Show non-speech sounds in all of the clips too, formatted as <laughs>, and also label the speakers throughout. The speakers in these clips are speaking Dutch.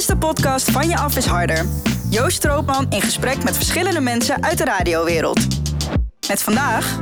Speaker 1: is de podcast Van Je Af is Harder. Joost Stroopman in gesprek met verschillende mensen uit de radiowereld. Met vandaag...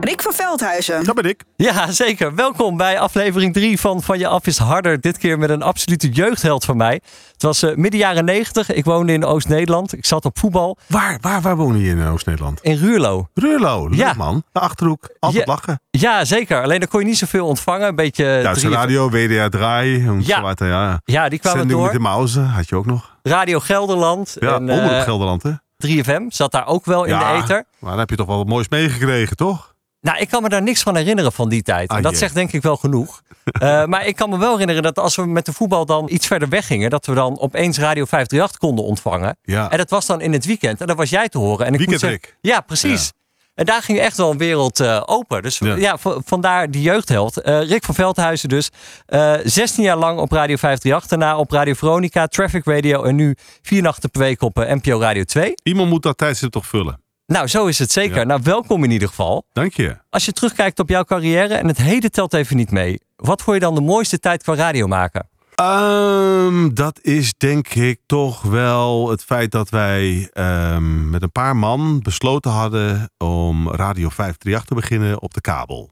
Speaker 1: Rick van Veldhuizen.
Speaker 2: Dat ben ik.
Speaker 3: Ja, zeker. Welkom bij aflevering 3 van Van Je Af is Harder. Dit keer met een absolute jeugdheld van mij. Het was uh, midden jaren 90. Ik woonde in Oost-Nederland. Ik zat op voetbal.
Speaker 2: Waar, waar, waar woon je in Oost-Nederland?
Speaker 3: In Ruurlo.
Speaker 2: Ruurlo, leuk
Speaker 3: Ja.
Speaker 2: man. De Achterhoek, altijd
Speaker 3: Ja.
Speaker 2: lachen.
Speaker 3: Ja, zeker. Alleen daar kon je niet zoveel ontvangen. Een beetje...
Speaker 2: Duitse
Speaker 3: drie-
Speaker 2: radio, WDR Draai. En
Speaker 3: Ja.
Speaker 2: ja.
Speaker 3: Ja, die kwamen
Speaker 2: Zending met
Speaker 3: door.
Speaker 2: de Mauzen had je ook nog.
Speaker 3: Radio Gelderland.
Speaker 2: Ja,
Speaker 3: en, eh,
Speaker 2: Gelderland hè.
Speaker 3: 3FM zat daar ook wel in
Speaker 2: ja,
Speaker 3: de ether.
Speaker 2: Maar dan heb je toch wel wat moois meegekregen, toch?
Speaker 3: Nou, ik kan me daar niks van herinneren van die tijd. En
Speaker 2: Ah,
Speaker 3: dat
Speaker 2: jee.
Speaker 3: zegt denk ik wel genoeg. <laughs> Eh, maar ik kan me wel herinneren dat als we met de voetbal dan iets verder weggingen, dat we dan opeens Radio 538 konden ontvangen.
Speaker 2: Ja.
Speaker 3: En dat was dan in het weekend. En dan was jij te horen. En ik moet
Speaker 2: Weekendrik.
Speaker 3: zeggen, ja, precies. En daar ging echt wel een wereld eh, open. Dus ja, vandaar die jeugdheld. Eh, Rick van Veldhuizen dus. Eh 16 jaar lang op Radio 538. Daarna op Radio Veronica, Traffic Radio. En nu vier nachten per week op NPO Radio 2.
Speaker 2: Iemand moet dat tijdstip toch vullen.
Speaker 3: Nou, zo is het zeker.
Speaker 2: Ja.
Speaker 3: Nou, welkom in ieder geval.
Speaker 2: Dank je.
Speaker 3: Als je terugkijkt op jouw carrière en het heden telt even niet mee. Wat vond je dan de mooiste tijd qua radio maken?
Speaker 2: Ehm, dat is denk ik toch wel het feit dat wij ehm, met een paar man besloten hadden om Radio 538 te beginnen op de kabel.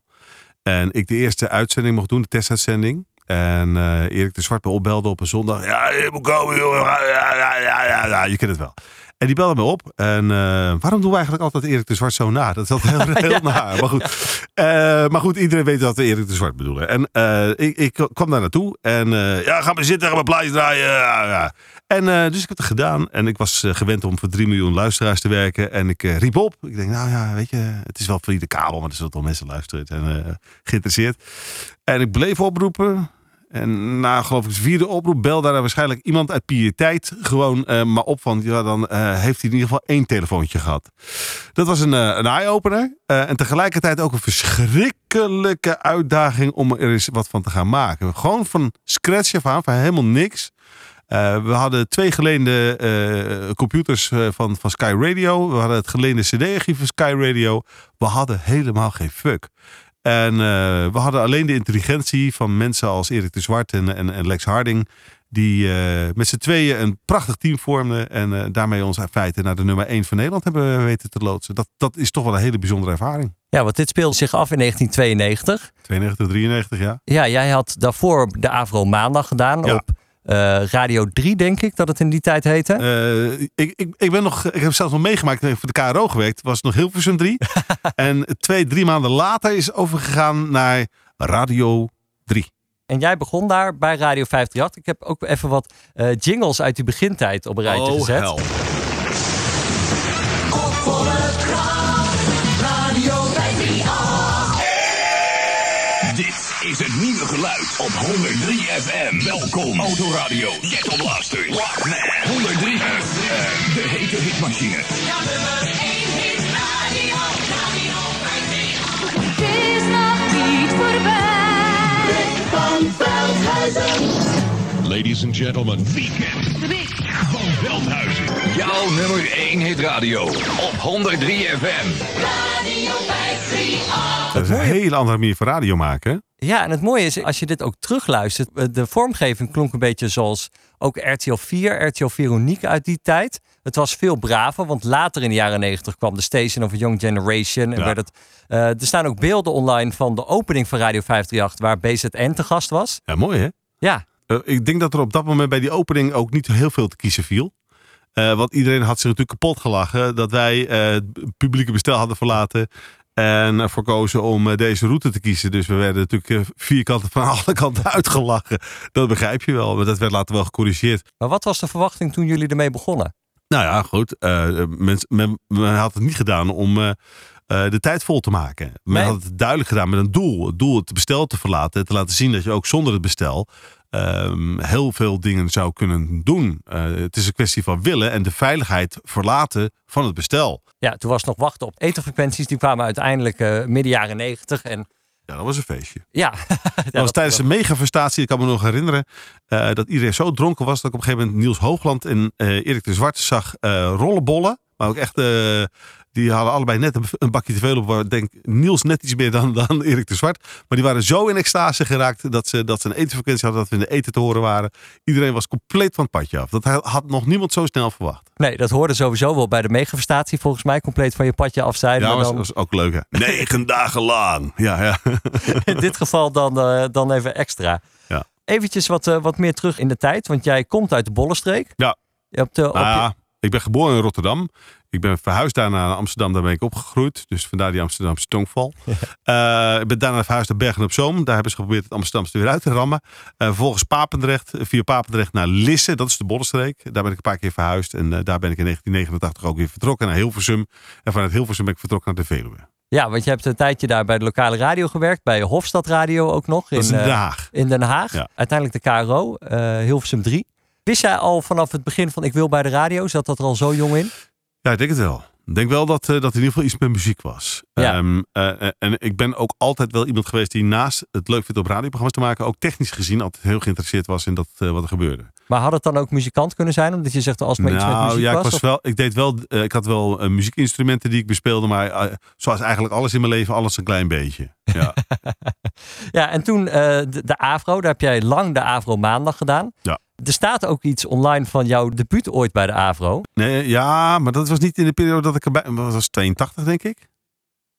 Speaker 2: En ik de eerste uitzending mocht doen, de testuitzending. En eh, Erik de Zwart me opbelde op een zondag. Ja, je moet komen, jongen. Ja, ja, ja, ja, ja, je kent het wel. En die belde me op. En eh, waarom doen we eigenlijk altijd Erik de Zwart zo na? Dat is altijd <laughs> heel, heel naar. Maar goed. Eh, maar goed, iedereen weet dat we Erik de Zwart bedoelen. En ik, ik kwam daar naartoe. En ja, ga maar zitten, ga maar plaatje draaien. Ja. En dus ik heb het gedaan. En ik was gewend om voor 3 miljoen luisteraars te werken. En ik riep op. Ik denk, nou ja, weet je, het is wel voor ieder kabel. Maar er zullen toch mensen luisteren en geïnteresseerd. En ik bleef oproepen. En na geloof ik de vierde oproep belde daar waarschijnlijk iemand uit pietijd gewoon eh, maar op van ja dan eh, heeft hij in ieder geval één telefoontje gehad. Dat was een, eh, een eye-opener en tegelijkertijd ook een verschrikkelijke uitdaging om er eens wat van te gaan maken. Gewoon van scratch af aan, van helemaal niks. We hadden twee geleende computers van, van Sky Radio. We hadden het geleende CD-archief van Sky Radio. We hadden helemaal geen fuck. En eh, we hadden alleen de intelligentie van mensen als Erik de Zwart en, en, en Lex Harding. Die eh, met z'n tweeën een prachtig team vormden. En eh, daarmee ons in feite naar de nummer 1 van Nederland hebben weten te loodsen. Dat, dat is toch wel een hele bijzondere ervaring.
Speaker 3: Ja, want dit speelde zich af in 1992.
Speaker 2: 92, 93 ja.
Speaker 3: Ja, jij had daarvoor de Avro Maandag gedaan
Speaker 2: Ja.
Speaker 3: op eh, Radio 3, denk ik dat het in die tijd heette.
Speaker 2: Eh, ik, ik, ik, ben nog, ik heb zelfs nog meegemaakt. Ik heb voor de KRO gewerkt. Was nog Hilversum 3. <laughs> en twee, drie maanden later is overgegaan naar Radio 3.
Speaker 3: En jij begon daar bij Radio 538. Ik heb ook even wat eh, jingles uit die begintijd op een rijtje
Speaker 2: Oh,
Speaker 3: gezet.
Speaker 2: hel.
Speaker 4: Dit is het nieuwe geluid op 103 FM. Welkom, Autoradio, Ghetto Blasters, Walkman, 103 FM, de hete hitmachine.
Speaker 5: Het is nog niet voorbij.
Speaker 4: Ladies and gentlemen, Weekend van Veldhuizen. Jouw nummer 1 hitradio op 103 FM.
Speaker 2: Dat is een hele andere manier van radio maken. hè?
Speaker 3: Ja, en het mooie is, als je dit ook terugluistert, eh, de vormgeving klonk een beetje zoals ook RTL 4, RTL Veronique uit die tijd. Het was veel braver, want later in de jaren 90 kwam de Station of a Young Generation. En
Speaker 2: Ja.
Speaker 3: werd het, eh, er staan ook beelden online van de opening van Radio 538, waar BZN te gast was.
Speaker 2: Ja, mooi hè?
Speaker 3: Ja,
Speaker 2: Eh, ik denk dat er op dat moment bij die opening ook niet heel veel te kiezen viel. Want iedereen had zich natuurlijk kapot gelachen dat wij het publieke bestel hadden verlaten. En ervoor kozen om eh, deze route te kiezen. Dus we werden natuurlijk eh, vierkant van <laughs> alle kanten uitgelachen. Dat begrijp je wel. Maar dat werd later wel gecorrigeerd.
Speaker 3: maar wat was de verwachting toen jullie ermee begonnen?
Speaker 2: Nou ja, goed. eh, men, men, men had het niet gedaan om eh, eh, de tijd vol te maken. Men
Speaker 3: Nee.
Speaker 2: had het duidelijk gedaan met een doel. Het doel het bestel te verlaten. Te laten zien dat je ook zonder het bestel ehm, heel veel dingen zou kunnen doen. Het is een kwestie van willen en de veiligheid verlaten van het bestel.
Speaker 3: Ja, toen was nog wachten op etherfrequenties. Die kwamen uiteindelijk midden jaren 90. En
Speaker 2: Ja, dat was een feestje.
Speaker 3: ja, <laughs>
Speaker 2: Dat was tijdens de megafestatie, ik kan me nog herinneren, eh, dat iedereen zo dronken was dat ik op een gegeven moment Niels Hoogland en eh, Erik de Zwart zag eh, rollenbollen. Maar ook echt, die hadden allebei net een, bakje te veel op. waar, Denk Niels net iets meer dan, dan Erik de Zwart. Maar die waren zo in extase geraakt dat ze, dat ze een etenfrequentie hadden. Dat we in de eten te horen waren. Iedereen was compleet van het padje af. Dat had nog niemand zo snel verwacht.
Speaker 3: Nee, dat hoorde sowieso wel bij de megaverstatie volgens mij. Compleet van je padje af zijn.
Speaker 2: Ja,
Speaker 3: maar
Speaker 2: was,
Speaker 3: dan,
Speaker 2: was ook leuk. Hè? <laughs> Negen dagen lang. Ja, ja. <laughs>
Speaker 3: in dit geval dan, eh, dan even extra.
Speaker 2: Ja.
Speaker 3: Eventjes wat, eh, wat meer terug in de tijd. Want jij komt uit de Bollenstreek.
Speaker 2: Ja.
Speaker 3: Je hebt, eh, op
Speaker 2: Nou
Speaker 3: je-
Speaker 2: ik ben geboren in Rotterdam. Ik ben verhuisd daarna naar Amsterdam. Daar ben ik opgegroeid. Dus vandaar die Amsterdamse tongval. Eh, ik ben daarna verhuisd naar Bergen op Zoom. Daar hebben ze geprobeerd het Amsterdamse er weer uit te rammen. Eh, vervolgens Papendrecht. Via Papendrecht naar Lisse. Dat is de Bollenstreek. Daar ben ik een paar keer verhuisd. En eh, daar ben ik in 1989 ook weer vertrokken naar Hilversum. En vanuit Hilversum ben ik vertrokken naar de Veluwe.
Speaker 3: ja, want je hebt een tijdje daar bij de lokale radio gewerkt. Bij Hofstad Radio ook nog.
Speaker 2: In Den Haag.
Speaker 3: in Den Haag.
Speaker 2: Ja.
Speaker 3: Uiteindelijk de KRO, Hilversum 3. Wist jij al vanaf het begin van ik wil bij de radio? Zat dat er al zo jong in?
Speaker 2: Ja, ik denk het wel. Ik denk wel dat, eh, dat in ieder geval iets met muziek was.
Speaker 3: Ja.
Speaker 2: Ehm, eh, eh, en ik ben ook altijd wel iemand geweest die naast het leuk vindt om radioprogramma's te maken, ook technisch gezien altijd heel geïnteresseerd was in dat, wat er gebeurde.
Speaker 3: Maar had het dan ook muzikant kunnen zijn? Omdat je zegt als maar iets met
Speaker 2: nou
Speaker 3: muziek
Speaker 2: ja, ik,
Speaker 3: was? of-
Speaker 2: wel, ik deed wel, ik had wel muziekinstrumenten die ik bespeelde, maar zoals eigenlijk alles in mijn leven, alles een klein beetje. Ja, <laughs>
Speaker 3: Ja, en toen de, de AVRO, daar heb jij lang de AVRO maandag gedaan.
Speaker 2: Ja.
Speaker 3: Er staat ook iets online van jouw debuut ooit bij de AVRO.
Speaker 2: nee, ja, maar dat was niet in de periode dat ik erbij dat was 82 denk ik.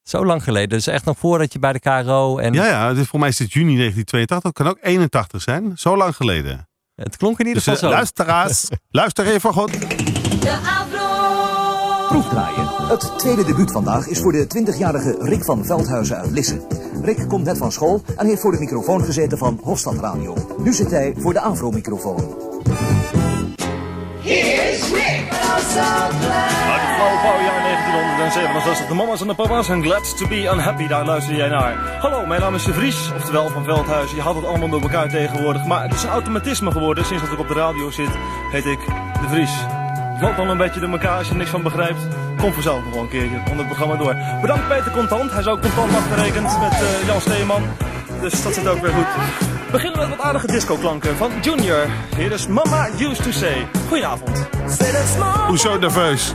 Speaker 3: Zo lang geleden. Dus echt nog voordat je bij de KRO en
Speaker 2: Ja, ja, dus voor mij is het juni 1982, dat kan ook 81 zijn, zo lang geleden.
Speaker 3: het klonk in ieder
Speaker 2: Dus
Speaker 3: geval
Speaker 2: eh,
Speaker 3: zo.
Speaker 2: luisteraars, luister even goed.
Speaker 5: De Avro.
Speaker 6: Proefdraaien. Het tweede debuut vandaag is voor de 20-jarige Rick van Veldhuizen uit Lisse. Rick komt net van school en heeft voor de microfoon gezeten van Hofstad Radio. Nu zit hij voor de Afro-microfoon.
Speaker 7: Uit het flauwe pauwjaar 1967. De mama's en de papa's en glad to be unhappy. Daar luister jij naar. Hallo, mijn naam is De Vries, oftewel van Veldhuis. Je had het allemaal door elkaar tegenwoordig. Maar het is een automatisme geworden. Sinds dat ik op de radio zit, heet ik De Vries. Loopt al een beetje door elkaar als je er niks van begrijpt. Kom vanzelf nog wel een keertje onder het programma door. Bedankt Peter Contant. Hij is ook contant afgerekend met eh, Jan Steeman. Dus dat zit ook weer goed. We beginnen met wat aardige disco-klanken van Junior. Hier is Mama Used to Say. Goedenavond.
Speaker 2: Hoezo nerveus?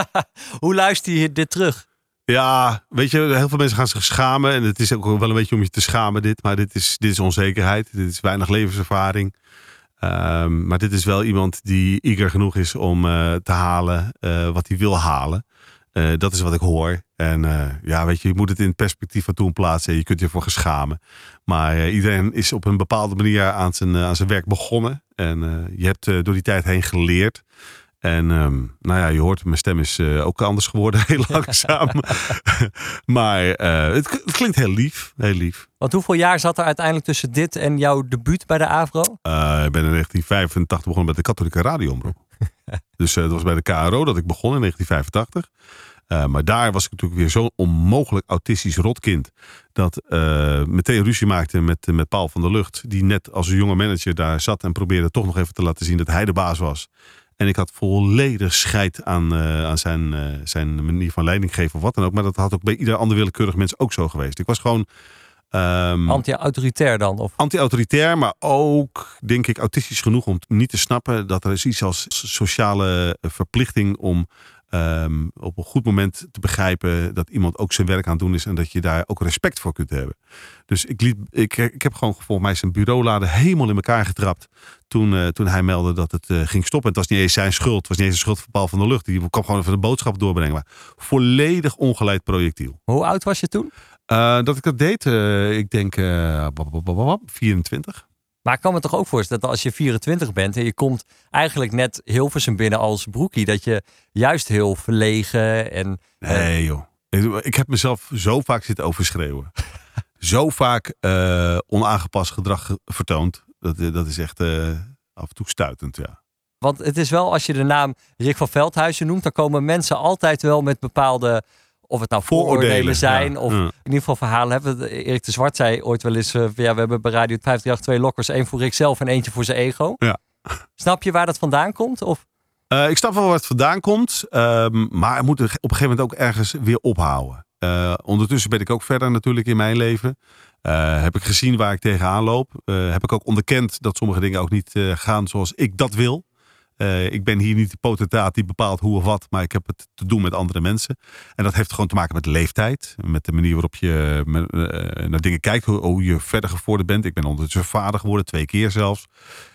Speaker 2: <laughs>
Speaker 3: Hoe luister je dit terug?
Speaker 2: Ja, weet je, heel veel mensen gaan zich schamen. En het is ook wel een beetje om je te schamen dit. Maar dit is, dit is onzekerheid. Dit is weinig levenservaring. Ehm, maar dit is wel iemand die eager genoeg is om eh, te halen eh, wat hij wil halen. Eh, dat is wat ik hoor. En ja, weet je, je moet het in het perspectief van toen plaatsen. Je kunt je ervoor geschamen. Maar iedereen is op een bepaalde manier aan zijn, aan zijn werk begonnen. En je hebt door die tijd heen geleerd. En ehm, nou ja, je hoort, mijn stem is eh, ook anders geworden, <laughs> heel langzaam. <laughs> maar eh, het, het klinkt heel lief, heel lief.
Speaker 3: Want hoeveel jaar zat er uiteindelijk tussen dit en jouw debuut bij de AVRO?
Speaker 2: Eh, ik ben in 1985 begonnen met de katholieke radioomroep. <laughs> dus dat was bij de KRO dat ik begon in 1985. Eh, maar daar was ik natuurlijk weer zo'n onmogelijk autistisch rotkind. Dat meteen ruzie maakte met, met Paul van der Lucht. Die net als een jonge manager daar zat en probeerde toch nog even te laten zien dat hij de baas was. En ik had volledig scheid aan, eh, aan zijn, eh, zijn manier van leiding geven of wat dan ook. Maar dat had ook bij ieder ander willekeurig mens ook zo geweest. Ik was gewoon... ehm,
Speaker 3: Anti-autoritair dan? Of...
Speaker 2: anti-autoritair, maar ook, denk ik, autistisch genoeg om niet te snappen dat er is iets als sociale eh, verplichting om ehm, op een goed moment te begrijpen dat iemand ook zijn werk aan het doen is en dat je daar ook respect voor kunt hebben. Dus ik, liet, ik, ik heb gewoon volgens mij zijn bureaulade helemaal in elkaar getrapt toen, eh, toen hij meldde dat het eh, ging stoppen. Het was niet eens zijn schuld, het was niet eens de schuld van Paul van der Lucht. Die kwam gewoon even de boodschap doorbrengen. Maar volledig ongeleid projectiel.
Speaker 3: Hoe oud was je toen?
Speaker 2: Eh, dat ik dat deed, ik denk eh, bab- bab- bab- bab- 24.
Speaker 3: Maar ik kan me toch ook voorstellen dat als je 24 bent en je komt eigenlijk net Hilversum binnen als broekie, dat je juist heel verlegen en
Speaker 2: Nee joh. Ik- heb mezelf zo vaak zitten overschreeuwen. <laughs> zo vaak eh, onaangepast gedrag ge- vertoond. Dat, dat is echt eh, af en toe stuitend, ja.
Speaker 3: Want het is wel, als je de naam Rick van Veldhuizen noemt, dan komen mensen altijd wel met bepaalde, of het nou vooroordelen, zijn,
Speaker 2: ja.
Speaker 3: of
Speaker 2: Ja.
Speaker 3: in ieder geval verhalen hebben. Erik de Zwart zei ooit wel eens, eh, ja, we hebben bij Radio 538 twee lokkers, één voor Rick zelf en eentje voor zijn ego.
Speaker 2: Ja.
Speaker 3: Snap je waar dat vandaan komt? Of
Speaker 2: Eh, ik snap wel waar het vandaan komt. ehm, maar het moet op een gegeven moment ook ergens weer ophouden. Eh, ondertussen ben ik ook verder natuurlijk in mijn leven. Heb ik gezien waar ik tegenaan loop. Heb ik ook onderkend dat sommige dingen ook niet gaan zoals ik dat wil. Eh, ik ben hier niet de potentaat die bepaalt hoe of wat, maar ik heb het te doen met andere mensen. En dat heeft gewoon te maken met leeftijd, met de manier waarop je met, eh, naar dingen kijkt, hoe, hoe je verder gevorderd bent. Ik ben ondertussen vader geworden, twee keer zelfs.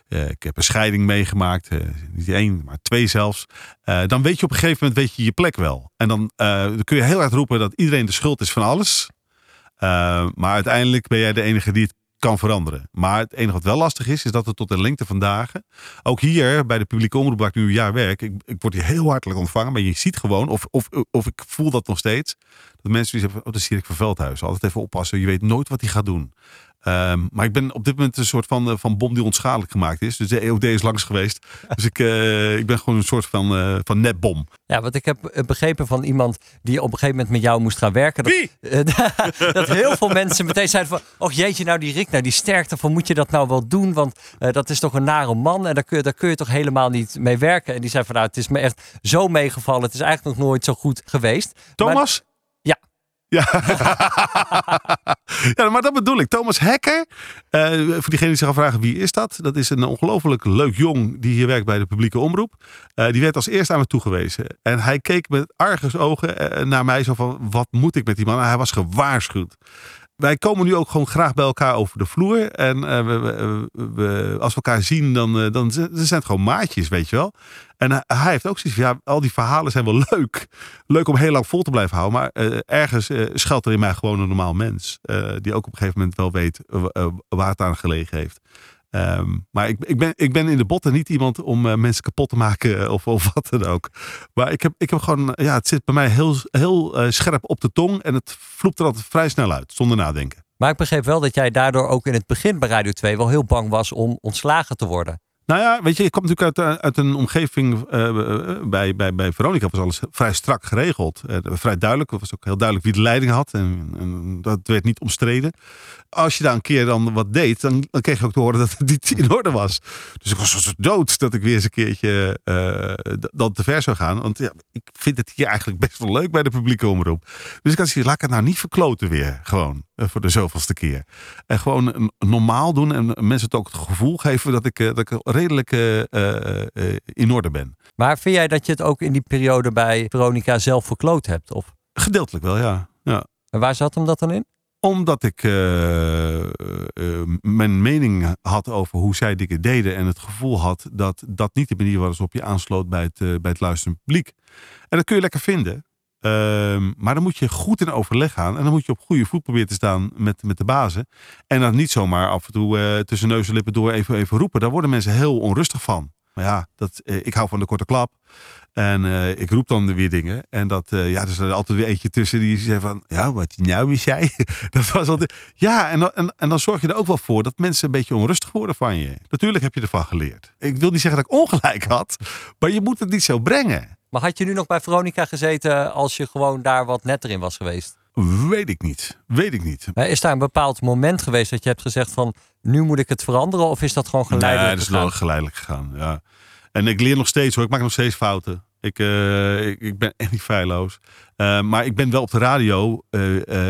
Speaker 2: Eh, ik heb een scheiding meegemaakt, eh, niet één, maar twee zelfs. Eh, dan weet je op een gegeven moment weet je, je plek wel. En dan, eh, dan kun je heel hard roepen dat iedereen de schuld is van alles. Eh, maar uiteindelijk ben jij de enige die het kan veranderen. Maar het enige wat wel lastig is, is dat het tot de lengte van dagen. Ook hier bij de publieke omroep waar ik nu een jaar werk. Ik, ik word hier heel hartelijk ontvangen. Maar je ziet gewoon, of, of, of ik voel dat nog steeds. Dat mensen die zeggen, oh, dat is Erik van Veldhuis. Altijd even oppassen. Je weet nooit wat hij gaat doen. Ehm, maar ik ben op dit moment een soort van, eh, van bom die onschadelijk gemaakt is. Dus de EOD is langs geweest. Dus ik, eh, ik ben gewoon een soort van, eh, van netbom.
Speaker 3: Ja, wat ik heb begrepen van iemand die op een gegeven moment met jou moest gaan werken. Dat,
Speaker 2: Wie? <laughs>
Speaker 3: dat heel veel mensen meteen zeiden van... Och jeetje, nou die Rick, nou die sterkte van moet je dat nou wel doen? Want dat is toch een nare man en daar kun, je, daar kun je toch helemaal niet mee werken? En die zei van nou, het is me echt zo meegevallen. Het is eigenlijk nog nooit zo goed geweest.
Speaker 2: Thomas?
Speaker 3: Ja. <laughs>
Speaker 2: ja, maar dat bedoel ik. Thomas Hekker. eh, voor diegenen die zich afvragen wie is dat? Dat is een ongelooflijk leuk jong die hier werkt bij de publieke omroep. Eh, die werd als eerste aan me toegewezen. En hij keek met argusogen eh, naar mij zo van wat moet ik met die man? Hij was gewaarschuwd. Wij komen nu ook gewoon graag bij elkaar over de vloer. En eh, we, als we elkaar zien, dan, eh, dan zijn het gewoon maatjes, weet je wel. En hij, heeft ook zoiets van, ja, al die verhalen zijn wel <laughs> leuk. Leuk om heel lang vol te blijven houden. Maar eh, ergens schuilt er in mij gewoon een normaal mens. die ook op een gegeven moment wel weet waar het aan gelegen heeft. Ehm, maar ik, ik, ben, ik ben in de botten niet iemand om eh, mensen kapot te maken eh, of, of <laughs> wat dan ook. Maar ik heb, ik heb gewoon, ja, het zit bij mij heel, heel eh, scherp op de tong. En het vloept er altijd vrij snel uit, zonder nadenken.
Speaker 3: Maar ik begreep wel dat jij daardoor ook in het begin bij Radio 2 wel heel bang was om ontslagen te worden.
Speaker 2: Nou ja, weet je, ik kom natuurlijk uit, uit een omgeving eh, eh, bij, bij, bij Veronica was alles vrij strak geregeld. Eh, vrij duidelijk. Het was ook heel duidelijk wie de leiding had. En, en dat werd niet omstreden. Als je daar een keer dan wat deed, dan, dan kreeg je ook te horen dat het niet in orde was. Dus ik was zo dood dat ik weer eens een keertje dan te ver zou gaan. Want ja, ik vind het hier eigenlijk best wel leuk bij de publieke omroep. Dus ik had zoiets, laat ik het nou niet verkloten weer. Gewoon, voor de zoveelste keer. En gewoon normaal doen en mensen het ook het gevoel geven dat ik, dat ik redelijk eh, eh, eh, in orde ben.
Speaker 3: Maar vind jij dat je het ook in die periode bij Veronica zelf verkloot hebt? Of?
Speaker 2: Gedeeltelijk wel, ja. ja.
Speaker 3: En waar zat hem dat dan in?
Speaker 2: Omdat ik mijn mening had over hoe zij dingen deden. En het gevoel had dat dat niet de manier was waarop je aansloot bij het, bij het luisterend publiek. En dat kun je lekker vinden. Ehm, maar dan moet je goed in overleg gaan. En dan moet je op goede voet proberen te staan met, met de bazen. En dan niet zomaar af en toe eh, tussen neus en lippen door even, even roepen. Daar worden mensen heel onrustig van. Maar ja, dat, eh, ik hou van de korte klap. En eh, ik roep dan weer dingen. En dat, eh, ja, er is er altijd weer eentje tussen die zegt van, ja, wat nou weer zei. <laughs> dat was altijd, ja, en, en, en dan zorg je er ook wel voor dat mensen een beetje onrustig worden van je. Natuurlijk heb je ervan geleerd. Ik wil niet zeggen dat ik ongelijk had, maar je moet het niet zo brengen.
Speaker 3: Maar had je nu nog bij Veronica gezeten als je gewoon daar wat netter in was geweest?
Speaker 2: Weet ik niet. Weet ik niet.
Speaker 3: Is daar een bepaald moment geweest dat je hebt gezegd van nu moet ik het veranderen? Of is dat gewoon geleidelijk
Speaker 2: Nee, dat is wel geleidelijk gegaan. Ja. En ik leer nog steeds hoor. Ik maak nog steeds fouten. Ik, eh, ik, ik ben echt niet feilloos. Eh, maar ik ben wel op de radio eh,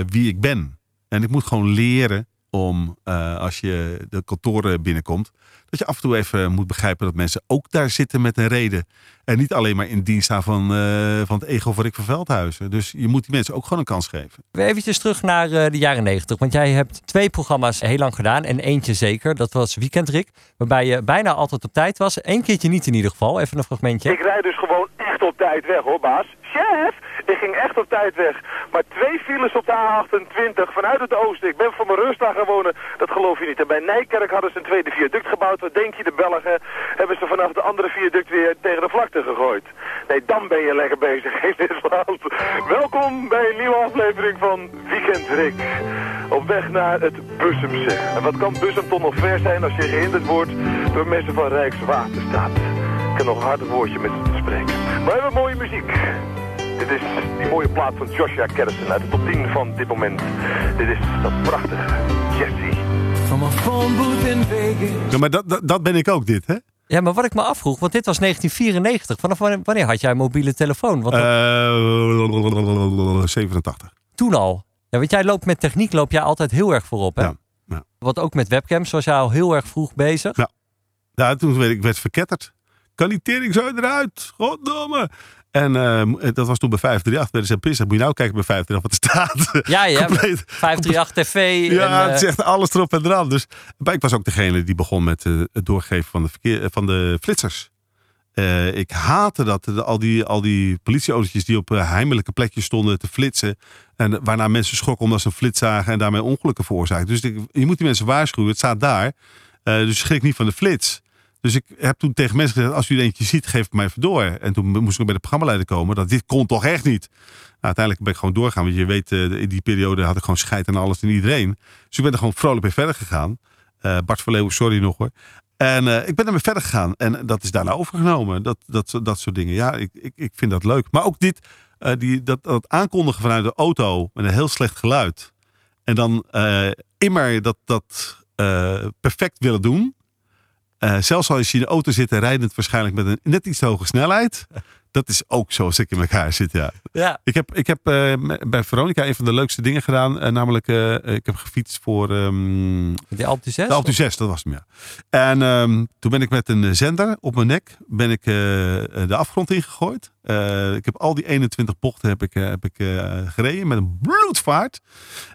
Speaker 2: wie ik ben. En ik moet gewoon leren om, eh, als je de kantoren binnenkomt, dat je af en toe even moet begrijpen dat mensen ook daar zitten met een reden. En niet alleen maar in dienst staan van, eh, van het ego van Rick van Veldhuizen. Dus je moet die mensen ook gewoon een kans geven.
Speaker 3: Even terug naar eh, de jaren negentig. Want jij hebt twee programma's heel lang gedaan. En eentje zeker. Dat was Weekend Rick. Waarbij je bijna altijd op tijd was. Eén keertje niet in ieder geval. Even een fragmentje.
Speaker 8: Ik rijd dus gewoon echt op tijd weg hoor, baas. Chef! Ik ging echt op tijd weg. Maar twee files op de A28 vanuit het oosten. Ik ben van mijn rust gaan wonen. Dat geloof je niet. En bij Nijkerk hadden ze een tweede viaduct gebouwd. Wat denk je, de Belgen hebben ze vanaf de andere viaduct weer tegen de vlakte gegooid. Nee, dan ben je lekker bezig in dit land. Welkom bij een nieuwe aflevering van Weekend Rick. Op weg naar het Bussumse. En wat kan Bussum toch nog ver zijn als je gehinderd wordt door mensen van Rijkswaterstaat. Ik heb nog een hard woordje met ze te Dit is die mooie plaat van Joshua Kerrison uit de top 10 van dit moment. Dit is dat prachtige Jesse.
Speaker 2: Ja, maar dat, dat, dat ben ik ook dit, hè?
Speaker 3: Ja, maar wat ik me afvroeg. Want dit was 1994. Vanaf wanneer, wanneer had jij een mobiele telefoon? Want dat-
Speaker 2: Eh 87.
Speaker 3: toen al. Ja, want jij loopt met techniek loop jij altijd heel erg voorop. Hè?
Speaker 2: Ja, ja.
Speaker 3: Want ook met webcams was jij al heel erg vroeg bezig.
Speaker 2: Ja. Ja, toen werd ik werd verketterd. kan die tering zo eruit? Goddomme. En eh, dat was toen bij 538. Werden ze pissig. Moet je nou kijken bij 538 wat er staat.
Speaker 3: Ja, ja. <laughs>
Speaker 2: Compleet.
Speaker 3: 538 TV.
Speaker 2: Ja,
Speaker 3: en,
Speaker 2: het is
Speaker 3: eh,
Speaker 2: echt alles erop en eraan. Dus maar ik was ook degene die begon met eh, het doorgeven van de, verkeer, eh, van de flitsers. Eh, ik haatte dat. de- al, die, al die politieautootjes die op eh, heimelijke plekjes stonden te flitsen. En waarna mensen schrokken omdat ze een flits zagen en daarmee ongelukken veroorzaakten. Dus ik, je moet die mensen waarschuwen. Het staat daar. Eh, dus schrik niet van de flits. Dus ik heb toen tegen mensen gezegd, als u er eentje ziet, geef het mij even door. En toen moest ik bij de programmaleider komen. Dat dit kon toch echt niet. Nou, uiteindelijk ben ik gewoon doorgaan. Want je weet, eh, in die periode had ik gewoon scheid aan alles en iedereen. Dus ik ben er gewoon vrolijk mee verder gegaan. Eh, Bart van Leeuwen, sorry nog hoor. En eh, ik ben ermee verder gegaan. En dat is daarna overgenomen. Dat, dat, dat soort dingen. Ja, ik, ik, ik vind dat leuk. Maar ook dit, die, dat, dat aankondigen vanuit de auto met een heel slecht geluid. En dan immer dat, dat perfect willen doen. Eh, zelfs als je in de auto zit en rijdend waarschijnlijk met een net iets te hoge snelheid. <laughs> Dat is ook zoals ik in elkaar zit, ja.
Speaker 3: ja.
Speaker 2: Ik heb, ik heb eh, bij Veronica een van de leukste dingen gedaan. eh, namelijk, ik heb gefietst voor ehm,
Speaker 3: De Alpe 6?
Speaker 2: de Alpe 6, dat was hem, ja. En ehm, toen ben ik met een zender op mijn nek ben ik, de afgrond ingegooid. Eh, ik heb al die 21 bochten heb ik, eh, heb ik, eh, gereden met een bloedvaart.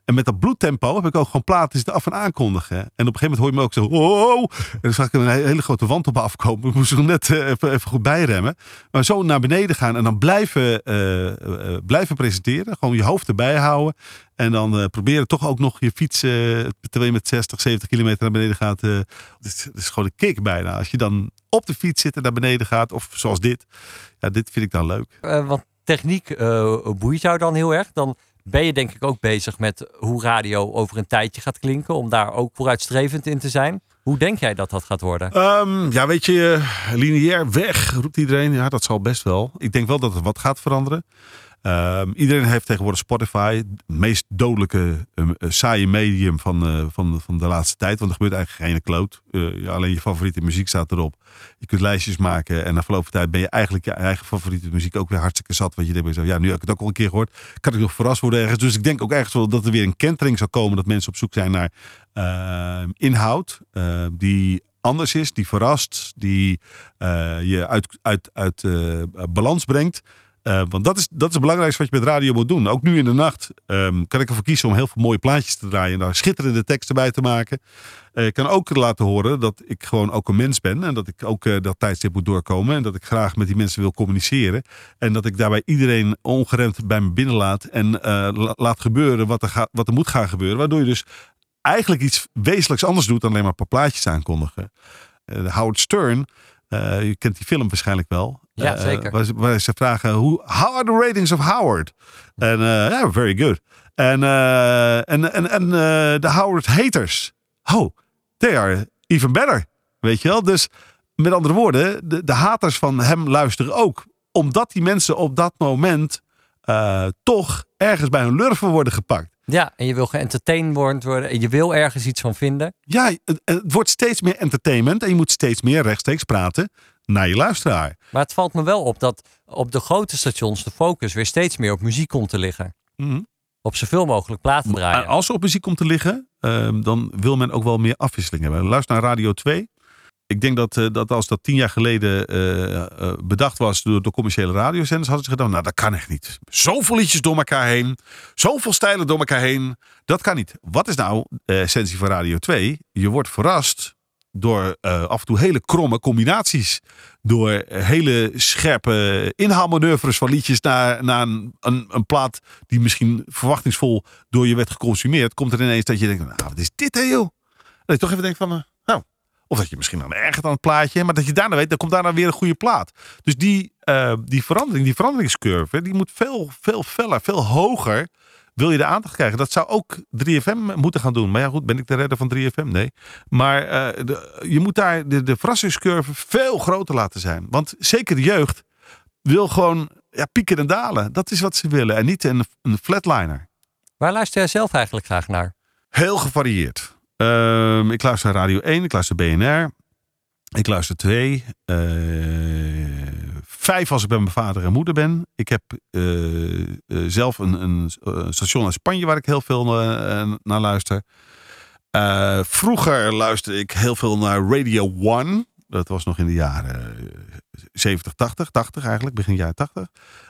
Speaker 2: En met dat bloedtempo heb ik ook gewoon het af en aankondigen. En op een gegeven moment hoor je me ook zo... Oh, en dan zag ik een he- hele grote wand op me afkomen. Ik moest er net even, goed bijremmen. Maar zo naar beneden gaan en dan blijven, blijven presenteren. Gewoon je hoofd erbij houden. En dan proberen toch ook nog je fiets, terwijl je met 60, 70 kilometer naar beneden gaat. dat, is, dat is gewoon een kick bijna. Als je dan op de fiets zit en naar beneden gaat, of zoals dit. Ja, dit vind ik dan leuk.
Speaker 3: Eh, want techniek eh, boeit jou dan heel erg. Dan ben je denk ik ook bezig met hoe radio over een tijdje gaat klinken. Om daar ook vooruitstrevend in te zijn. Hoe denk jij dat dat gaat worden?
Speaker 2: Ehm, ja, weet je, eh, lineair weg, roept iedereen. Ja, dat zal best wel. Ik denk wel dat er wat gaat veranderen. Ehm, iedereen heeft tegenwoordig Spotify. Het meest dodelijke, eh, eh, saaie medium van, eh, van, van de laatste tijd. Want er gebeurt eigenlijk geen kloot. Eh, alleen je favoriete muziek staat erop. Je kunt lijstjes maken. En na verloop van tijd ben je eigenlijk je eigen favoriete muziek ook weer hartstikke zat. Want je denkt jezelf, ja, nu heb ik het ook al een keer gehoord. Kan ik nog verrast worden ergens. Dus ik denk ook ergens wel dat er weer een kentering zal komen. Dat mensen op zoek zijn naar eh, inhoud. die anders is, die verrast. Die je uit, uit, uit balans brengt. Eh, want dat is, dat is het belangrijkste wat je met radio moet doen. Ook nu in de nacht ehm, kan ik ervoor kiezen om heel veel mooie plaatjes te draaien. En daar schitterende teksten bij te maken. Eh, ik kan ook laten horen dat ik gewoon ook een mens ben. En dat ik ook eh, dat tijdstip moet doorkomen. En dat ik graag met die mensen wil communiceren. En dat ik daarbij iedereen ongeremd bij me binnenlaat. En la- laat gebeuren wat er, wat er moet gaan gebeuren. Waardoor je dus eigenlijk iets wezenlijks anders doet dan alleen maar een paar plaatjes aankondigen. Howard Stern, je kent die film waarschijnlijk wel.
Speaker 3: Ja,
Speaker 2: Eh,
Speaker 3: zeker.
Speaker 2: Waar ze, waar ze vragen, hoe, how are the ratings of Howard? En eh, ja, very good. En, eh, en, en, en de Howard haters, oh, they are even better. Weet je wel? Dus met andere woorden, de, de haters van hem luisteren ook. Omdat die mensen op dat moment toch ergens bij hun lurven worden gepakt.
Speaker 3: Ja, en je wil geëntertained worden. En je wil ergens iets van vinden.
Speaker 2: Ja, het, het wordt steeds meer entertainment en je moet steeds meer rechtstreeks praten naar je luisteraar.
Speaker 3: Maar het valt me wel op dat op de grote stations de focus weer steeds meer op muziek komt te liggen.
Speaker 2: Mhm.
Speaker 3: Op zoveel mogelijk platen draaien.
Speaker 2: En Als er op muziek komt te liggen, ehm, dan wil men ook wel meer afwisseling hebben. Luister naar Radio 2. Ik denk dat, eh, dat als dat tien jaar geleden eh, eh, bedacht was door, door commerciële radiozenders, hadden ze gedacht, nou dat kan echt niet. Zoveel liedjes door elkaar heen, zoveel stijlen door elkaar heen, dat kan niet. Wat is nou de essentie van Radio 2? Je wordt verrast door eh, af en toe hele kromme combinaties. Door hele scherpe inhaalmanoeuvres van liedjes naar, naar een, een, plaat die misschien verwachtingsvol door je werd geconsumeerd. Komt er ineens dat je denkt, nou wat is dit hè joh? Dat je toch even denkt van, eh, nou, of dat je misschien aan ergert aan het plaatje, maar dat je daarna weet, dan komt daarna weer een goede plaat. Dus die, eh, die verandering, die veranderingscurve, die moet veel, veel feller, veel hoger. Wil je de aandacht krijgen? Dat zou ook 3FM moeten gaan doen. Maar ja, goed, ben ik de redder van 3FM? Nee. Maar eh, de, je moet daar de, de verrassingscurve veel groter laten zijn. Want zeker de jeugd wil gewoon ja, pieken en dalen. Dat is wat ze willen. En niet een, een flatliner.
Speaker 3: Waar luister jij zelf eigenlijk graag naar?
Speaker 2: Heel gevarieerd. Ehm, ik luister naar Radio 1, ik luister BNR. Ik luister 2. Vijf als ik bij mijn vader en moeder ben. Ik heb eh, zelf een, een eh, station in Spanje waar ik heel veel naar luister. Vroeger luisterde ik heel veel naar Radio 1. Dat was nog in de jaren 70, 80, 80 eigenlijk, begin jaren 80.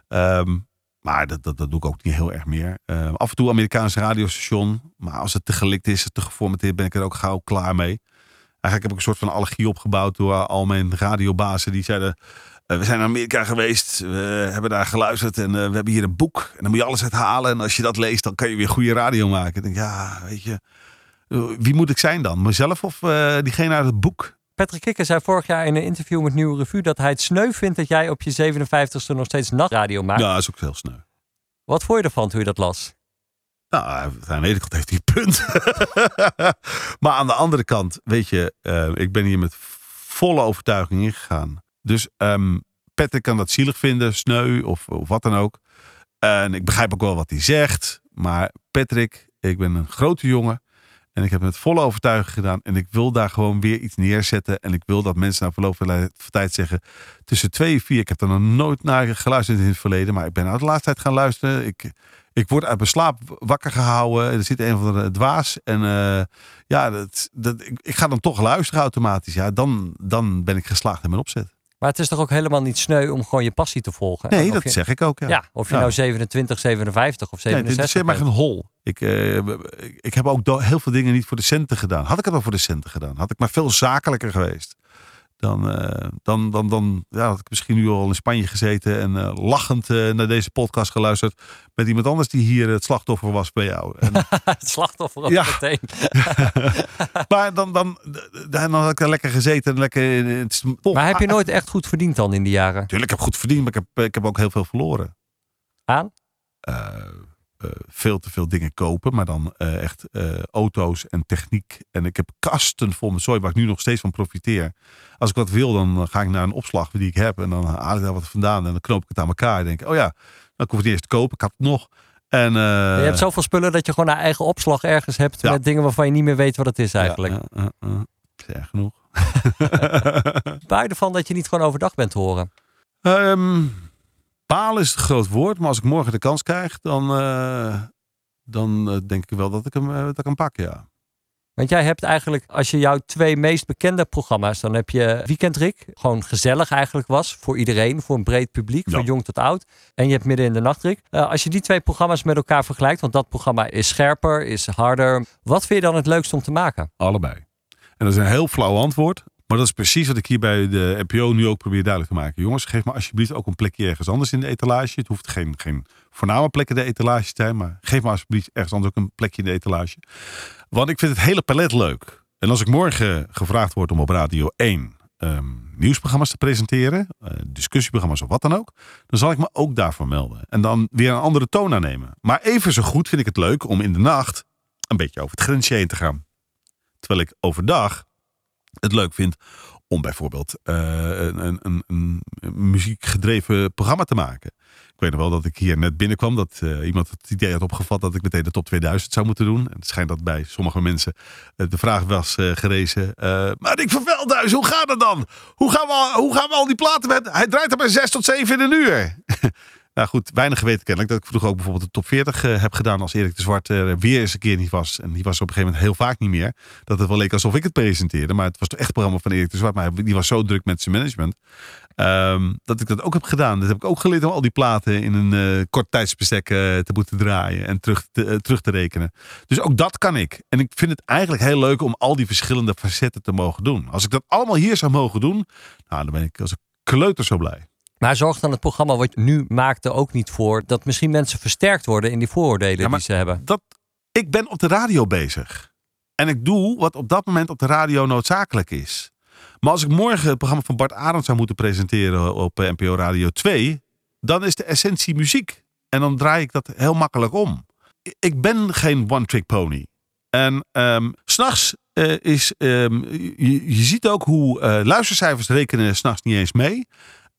Speaker 2: Ehm, maar dat, dat, doe ik ook niet heel erg meer. Ehm, af en toe Amerikaans radiostation. Maar als het te gelikt is, te geformateerd, ben ik er ook gauw klaar mee. Eigenlijk heb ik een soort van allergie opgebouwd door al mijn radiobazen. Die zeiden, we zijn naar Amerika geweest, we hebben daar geluisterd en eh, we hebben hier een boek. En dan moet je alles uithalen. En als je dat leest, dan kan je weer goede radio maken. Ik denk, ja, weet je, eh, wie moet ik zijn dan? Mezelf of eh, diegene uit het boek?
Speaker 3: Patrick Kikker zei vorig jaar in een interview met Nieuwe Revue dat hij het sneu vindt dat jij op je 57ste nog steeds nachtradio maakt.
Speaker 2: Ja, dat is ook heel snel.
Speaker 3: Wat vond je ervan toen je dat las?
Speaker 2: Nou, aan de ene kant heeft hij punt. <laughs> maar aan de andere kant, weet je, eh, ik ben hier met volle overtuiging ingegaan. Dus ehm Patrick kan dat zielig vinden, sneu of, of wat dan ook. En ik begrijp ook wel wat hij zegt. Maar Patrick, ik ben een grote jongen. En ik heb het volle overtuiging gedaan. En ik wil daar gewoon weer iets neerzetten. En ik wil dat mensen na verloop van tijd zeggen. Tussen twee en vier. Ik heb er nog nooit naar geluisterd in het verleden. Maar ik ben uit de laatste tijd gaan luisteren. Ik, ik word uit mijn slaap wakker gehouden. Er zit een van de dwaas. En eh, ja, dat, dat, ik, ik ga dan toch luisteren automatisch. Ja, dan, dan ben ik geslaagd in mijn opzet.
Speaker 3: Maar het is toch ook helemaal niet sneu om gewoon je passie te volgen?
Speaker 2: Nee, dat
Speaker 3: je-
Speaker 2: zeg ik ook. Ja,
Speaker 3: Ja, of je
Speaker 2: Ja.
Speaker 3: nou 27, 57 of
Speaker 2: Nee, het
Speaker 3: 67
Speaker 2: mij
Speaker 3: bent.
Speaker 2: geen hol. Ik, eh, ik heb ook heel veel dingen niet voor de centen gedaan. Had ik het wel voor de centen gedaan, had ik maar veel zakelijker geweest. Dan, eh, dan, dan, dan ja, had ik misschien nu al in Spanje gezeten en eh, lachend eh, naar deze podcast geluisterd. Met iemand anders die hier het slachtoffer was bij jou. En, <laughs>
Speaker 3: het slachtoffer ook
Speaker 2: Ja.
Speaker 3: meteen. <laughs>
Speaker 2: maar dan, dan, dan had ik daar lekker gezeten. en Lekker, in het,
Speaker 3: Maar heb je nooit echt goed verdiend dan in die jaren?
Speaker 2: Tuurlijk, ik heb goed verdiend, maar ik heb, ik heb ook heel veel verloren.
Speaker 3: Aan?
Speaker 2: Veel te veel dingen kopen, maar dan eh, echt eh, auto's en techniek. En ik heb kasten vol met zooi waar ik nu nog steeds van profiteer. Als ik wat wil, dan ga ik naar een opslag die ik heb en dan haal ik daar wat vandaan en dan knoop ik het aan elkaar en denk, oh ja, dan hoef ik het eerst te kopen, ik had het nog. En, eh,
Speaker 3: je hebt zoveel spullen dat je gewoon een eigen opslag ergens hebt
Speaker 2: Ja.
Speaker 3: met dingen waarvan je niet meer weet wat het is eigenlijk.
Speaker 2: Ja, genoeg. <laughs>
Speaker 3: Je ervan dat je niet gewoon overdag bent te horen?
Speaker 2: Ehm balen is het groot woord, maar als ik morgen de kans krijg, dan, eh, dan eh, denk ik wel dat ik hem, eh, dat ik hem pak, ja.
Speaker 3: Want jij hebt eigenlijk, als je jouw twee meest bekende programma's, dan heb je Weekend Rick, gewoon gezellig eigenlijk was voor iedereen, voor een breed publiek,
Speaker 2: Ja.
Speaker 3: van jong tot oud. En je hebt Midden in de Nacht Rick. Eh, als je die twee programma's met elkaar vergelijkt, want dat programma is scherper, is harder. Wat vind je dan het leukst om te maken?
Speaker 2: Allebei. En dat is een heel flauw antwoord. Maar dat is precies wat ik hier bij de NPO nu ook probeer duidelijk te maken. Jongens, geef me alsjeblieft ook een plekje ergens anders in de etalage. Het hoeft geen, geen voorname plek in de etalage te zijn. Maar geef me alsjeblieft ergens anders ook een plekje in de etalage. Want ik vind het hele palet leuk. En als ik morgen gevraagd word om op Radio 1 ehm, nieuwsprogramma's te presenteren. eh, discussieprogramma's of wat dan ook. Dan zal ik me ook daarvoor melden. En dan weer een andere toon aannemen. Maar even zo goed vind ik het leuk om in de nacht een beetje over het grensje heen te gaan. Terwijl ik overdag het leuk vind om bijvoorbeeld eh, een, een, een, muziekgedreven programma te maken. Ik weet nog wel dat ik hier net binnenkwam. Dat eh, iemand het idee had opgevat dat ik meteen de top 2000 zou moeten doen. En het schijnt dat bij sommige mensen eh, de vraag was gerezen. maar ik van Veldhuis, hoe gaat het dan? Hoe gaan, we, hoe gaan we al die platen met... Hij draait er maar 6 tot 7 in een uur. <laughs> Nou goed, weinig geweten kennelijk. Dat ik vroeger ook bijvoorbeeld de top 40 eh, heb gedaan als Erik de Zwart er weer eens een keer niet was. En die was op een gegeven moment heel vaak niet meer. Dat het wel leek alsof ik het presenteerde. Maar het was toch echt programma van Erik de Zwart. Maar die was zo druk met zijn management. ehm, dat ik dat ook heb gedaan. Dat heb ik ook geleerd om al die platen in een eh, kort tijdsbestek eh, te moeten draaien. En terug te, terug te rekenen. Dus ook dat kan ik. En ik vind het eigenlijk heel leuk om al die verschillende facetten te mogen doen. Als ik dat allemaal hier zou mogen doen. Nou, dan ben ik als een kleuter zo blij.
Speaker 3: Maar zorgt dan het programma wat je nu maakt er ook niet voor dat misschien mensen versterkt worden in die vooroordelen
Speaker 2: Ja,
Speaker 3: die ze hebben?
Speaker 2: Dat, ik ben op de radio bezig. En ik doe wat op dat moment op de radio noodzakelijk is. Maar als ik morgen het programma van Bart Arend zou moeten presenteren op eh, NPO Radio 2, dan is de essentie muziek. En dan draai ik dat heel makkelijk om. Ik ben geen one-trick pony. En s s'nachts eh, is. ehm, je, je ziet ook hoe eh, luistercijfers rekenen s'nachts niet eens mee.